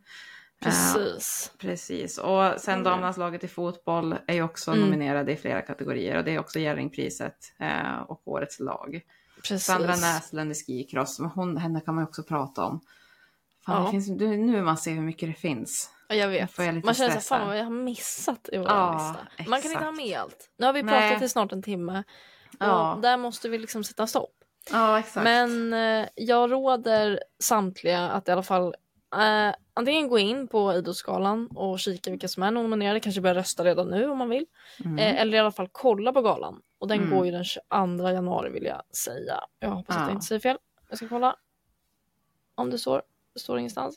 [SPEAKER 5] Precis.
[SPEAKER 6] Precis, och sen
[SPEAKER 5] Mm.
[SPEAKER 6] damlandslaget i fotboll är ju också
[SPEAKER 5] Mm.
[SPEAKER 6] nominerade i flera kategorier och det är också Jerringpriset eh, och Årets lag.
[SPEAKER 5] Precis.
[SPEAKER 6] Sandra Näslund i hon, henne kan man ju också prata om. Fan,
[SPEAKER 5] Ja.
[SPEAKER 6] det finns, nu man ser hur mycket det finns.
[SPEAKER 5] Ja, jag vet.
[SPEAKER 6] jag lite
[SPEAKER 5] Man känner så fan vad jag har missat i vår
[SPEAKER 6] Ja,
[SPEAKER 5] lista. Man kan inte ha med allt. Nu har vi
[SPEAKER 6] Nej.
[SPEAKER 5] pratat i snart en timme.
[SPEAKER 6] Ja.
[SPEAKER 5] Och där måste vi liksom sätta stopp.
[SPEAKER 6] Ja, exakt.
[SPEAKER 5] Men eh, jag råder samtliga att i alla fall eh, antingen gå in på Idrottsgalan och kika vilka som är nominerade, kanske börja rösta redan nu om man vill.
[SPEAKER 6] Mm.
[SPEAKER 5] Eh, eller i alla fall kolla på galan. Och den
[SPEAKER 6] Mm.
[SPEAKER 5] går ju den 22 januari vill jag säga. Jag hoppas att
[SPEAKER 6] Ja.
[SPEAKER 5] jag inte säger fel. Jag ska kolla om det står. Står ingenstans.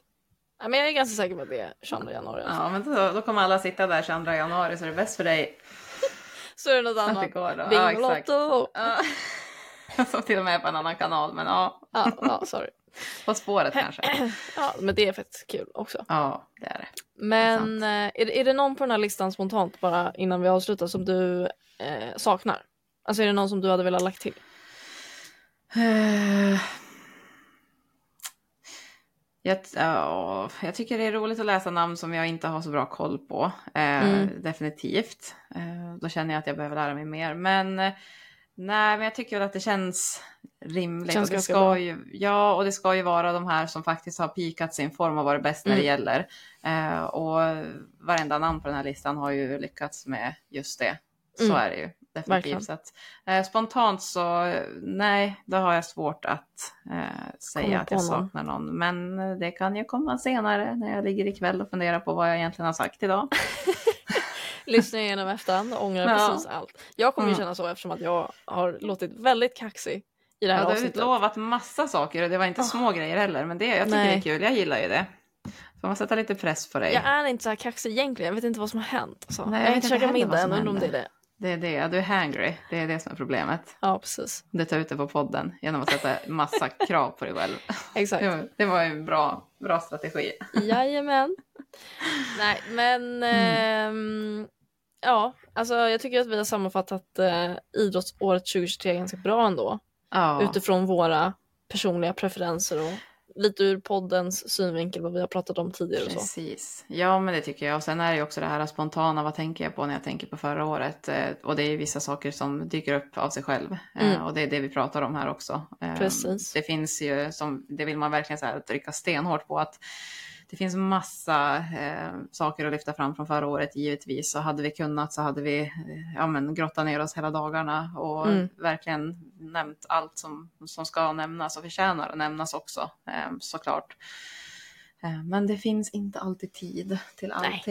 [SPEAKER 5] Nej, men jag är ganska säker på att det är 22 januari. Alltså.
[SPEAKER 6] Ja, men då, då kommer alla sitta där 22 januari så är det bäst för dig
[SPEAKER 5] Så är det något
[SPEAKER 6] att
[SPEAKER 5] annat. Bingolotto!
[SPEAKER 6] Ja. Som till och med är på en annan kanal, men ja,
[SPEAKER 5] Ja, ja, sorry.
[SPEAKER 6] På spåret kanske.
[SPEAKER 5] Ja, men det är faktiskt kul också.
[SPEAKER 6] Ja, det är det.
[SPEAKER 5] Men eh, är, det- är det någon på den här listan spontant bara innan vi avslutar som du eh, saknar? Alltså är det någon som du hade velat lagt till?
[SPEAKER 6] Eh, Jag, ja, jag tycker det är roligt att läsa namn som jag inte har så bra koll på. Eh,
[SPEAKER 5] Mm.
[SPEAKER 6] Definitivt. Eh, då känner jag att jag behöver lära mig mer. Men eh, nej, men jag tycker väl att det känns rimligt.
[SPEAKER 5] Känns
[SPEAKER 6] och det ska
[SPEAKER 5] bra.
[SPEAKER 6] ju, ja, och det ska ju vara de här som faktiskt har pikat sin form och varit bäst när det
[SPEAKER 5] Mm.
[SPEAKER 6] gäller. Eh, och varenda namn på den här listan har ju lyckats med just det. Så
[SPEAKER 5] Mm.
[SPEAKER 6] är det ju. Definitivt. Så att, eh, spontant så nej, då har jag svårt att eh, säga att jag saknar någon. Men eh, det kan ju komma senare när jag ligger ikväll och funderar på vad jag egentligen har sagt idag.
[SPEAKER 5] Lyssnar igenom efterhand och ångrar
[SPEAKER 6] Ja.
[SPEAKER 5] precis allt. Jag kommer ju
[SPEAKER 6] Mm.
[SPEAKER 5] känna så eftersom att jag har låtit väldigt kaxig i det här
[SPEAKER 6] Ja, du har utlovat massa saker och det var inte små grejer heller. Men det, jag tycker
[SPEAKER 5] Nej.
[SPEAKER 6] det är kul, jag gillar ju det. Får man sätta lite press på dig?
[SPEAKER 5] Jag är inte så här kaxig egentligen, jag vet inte vad som har hänt. Alltså.
[SPEAKER 6] Nej, jag
[SPEAKER 5] jag har
[SPEAKER 6] vet
[SPEAKER 5] inte käkat middag än, undrar om det är det.
[SPEAKER 6] Det är det, du är hangry. Det är det som är problemet.
[SPEAKER 5] Ja, precis.
[SPEAKER 6] Du tar ut det på podden genom att sätta massa krav på dig själv.
[SPEAKER 5] Exakt.
[SPEAKER 6] Det var, det var ju en bra, bra strategi.
[SPEAKER 5] Jajamän. Nej, men
[SPEAKER 6] Mm.
[SPEAKER 5] ehm, ja, alltså jag tycker att vi har sammanfattat eh, idrottsåret 2023 ganska bra ändå.
[SPEAKER 6] Ja,
[SPEAKER 5] Utifrån våra personliga preferenser och lite ur poddens synvinkel vad vi har pratat om tidigare och så.
[SPEAKER 6] precis. Ja, men det tycker jag. Och sen är det ju också det här spontana, vad tänker jag på när jag tänker på förra året? Eh, Och det är ju vissa saker som dyker upp av sig själv. Eh,
[SPEAKER 5] Mm.
[SPEAKER 6] Och det är det vi pratar om här också. Eh,
[SPEAKER 5] Precis.
[SPEAKER 6] Det finns ju, som, det vill man verkligen så här trycka stenhårt på, att det finns massa eh, saker att lyfta fram från förra året givetvis. Så hade vi kunnat så hade vi eh, ja, men, grottat ner oss hela dagarna och
[SPEAKER 5] Mm.
[SPEAKER 6] verkligen nämnt allt som, som ska nämnas och förtjänar att nämnas också eh, såklart. Eh, men det finns inte alltid tid till
[SPEAKER 5] Nej.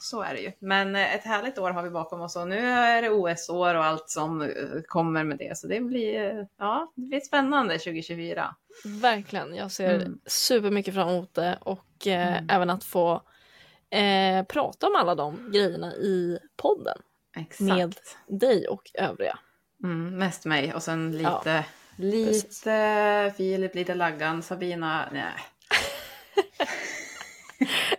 [SPEAKER 6] Så är det ju. Men eh, ett härligt år har vi bakom oss och nu är det OS-år och allt som eh, kommer med det. Så det blir, eh, ja, det blir spännande 2024.
[SPEAKER 5] Verkligen, jag ser
[SPEAKER 6] Mm.
[SPEAKER 5] supermycket fram emot det och eh,
[SPEAKER 6] Mm.
[SPEAKER 5] även att få eh, prata om alla de grejerna i podden
[SPEAKER 6] Exakt.
[SPEAKER 5] med dig och övriga.
[SPEAKER 6] Mm, mest mig och sen lite,
[SPEAKER 5] Ja,
[SPEAKER 6] lite Filip, lite Laggan, Sabina, nej.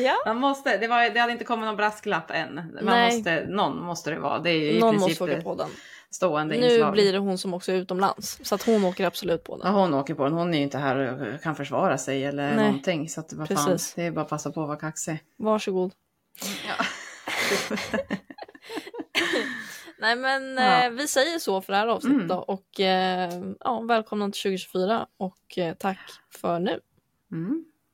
[SPEAKER 5] Ja.
[SPEAKER 6] Man måste, det, var, det hade inte kommit någon brasklapp än. Man
[SPEAKER 5] Nej.
[SPEAKER 6] måste, någon måste det vara. Det är ju i
[SPEAKER 5] Någon
[SPEAKER 6] princip
[SPEAKER 5] måste åka på den.
[SPEAKER 6] stående
[SPEAKER 5] Nu
[SPEAKER 6] inslag.
[SPEAKER 5] blir det hon som också är utomlands så att hon åker absolut på
[SPEAKER 6] Ja,
[SPEAKER 5] den.
[SPEAKER 6] hon åker på den. Hon är ju inte här och kan försvara sig eller
[SPEAKER 5] Nej.
[SPEAKER 6] någonting. Så att, vad fan, det är bara att passa på att vara kaxig.
[SPEAKER 5] Varsågod.
[SPEAKER 6] Ja.
[SPEAKER 5] Nej men
[SPEAKER 6] Ja.
[SPEAKER 5] eh, vi säger så för det här avsnittet
[SPEAKER 6] Mm.
[SPEAKER 5] då och eh, ja, välkomna till 2024 och eh, tack för nu.
[SPEAKER 6] Mm,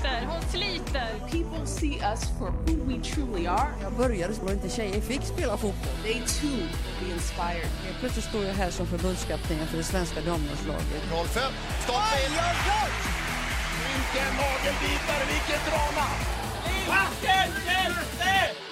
[SPEAKER 1] sliter, hon sliter.
[SPEAKER 2] People see us for who we truly are.
[SPEAKER 3] Jag började att inte tjejer fick spela fotboll.
[SPEAKER 2] They too will be inspired.
[SPEAKER 3] Helt plötsligt står jag här som förbundskapten för det svenska damlandslaget.
[SPEAKER 4] 05, stopp in! Vilken nagelbitare, vilket drama! Vilken hjälte!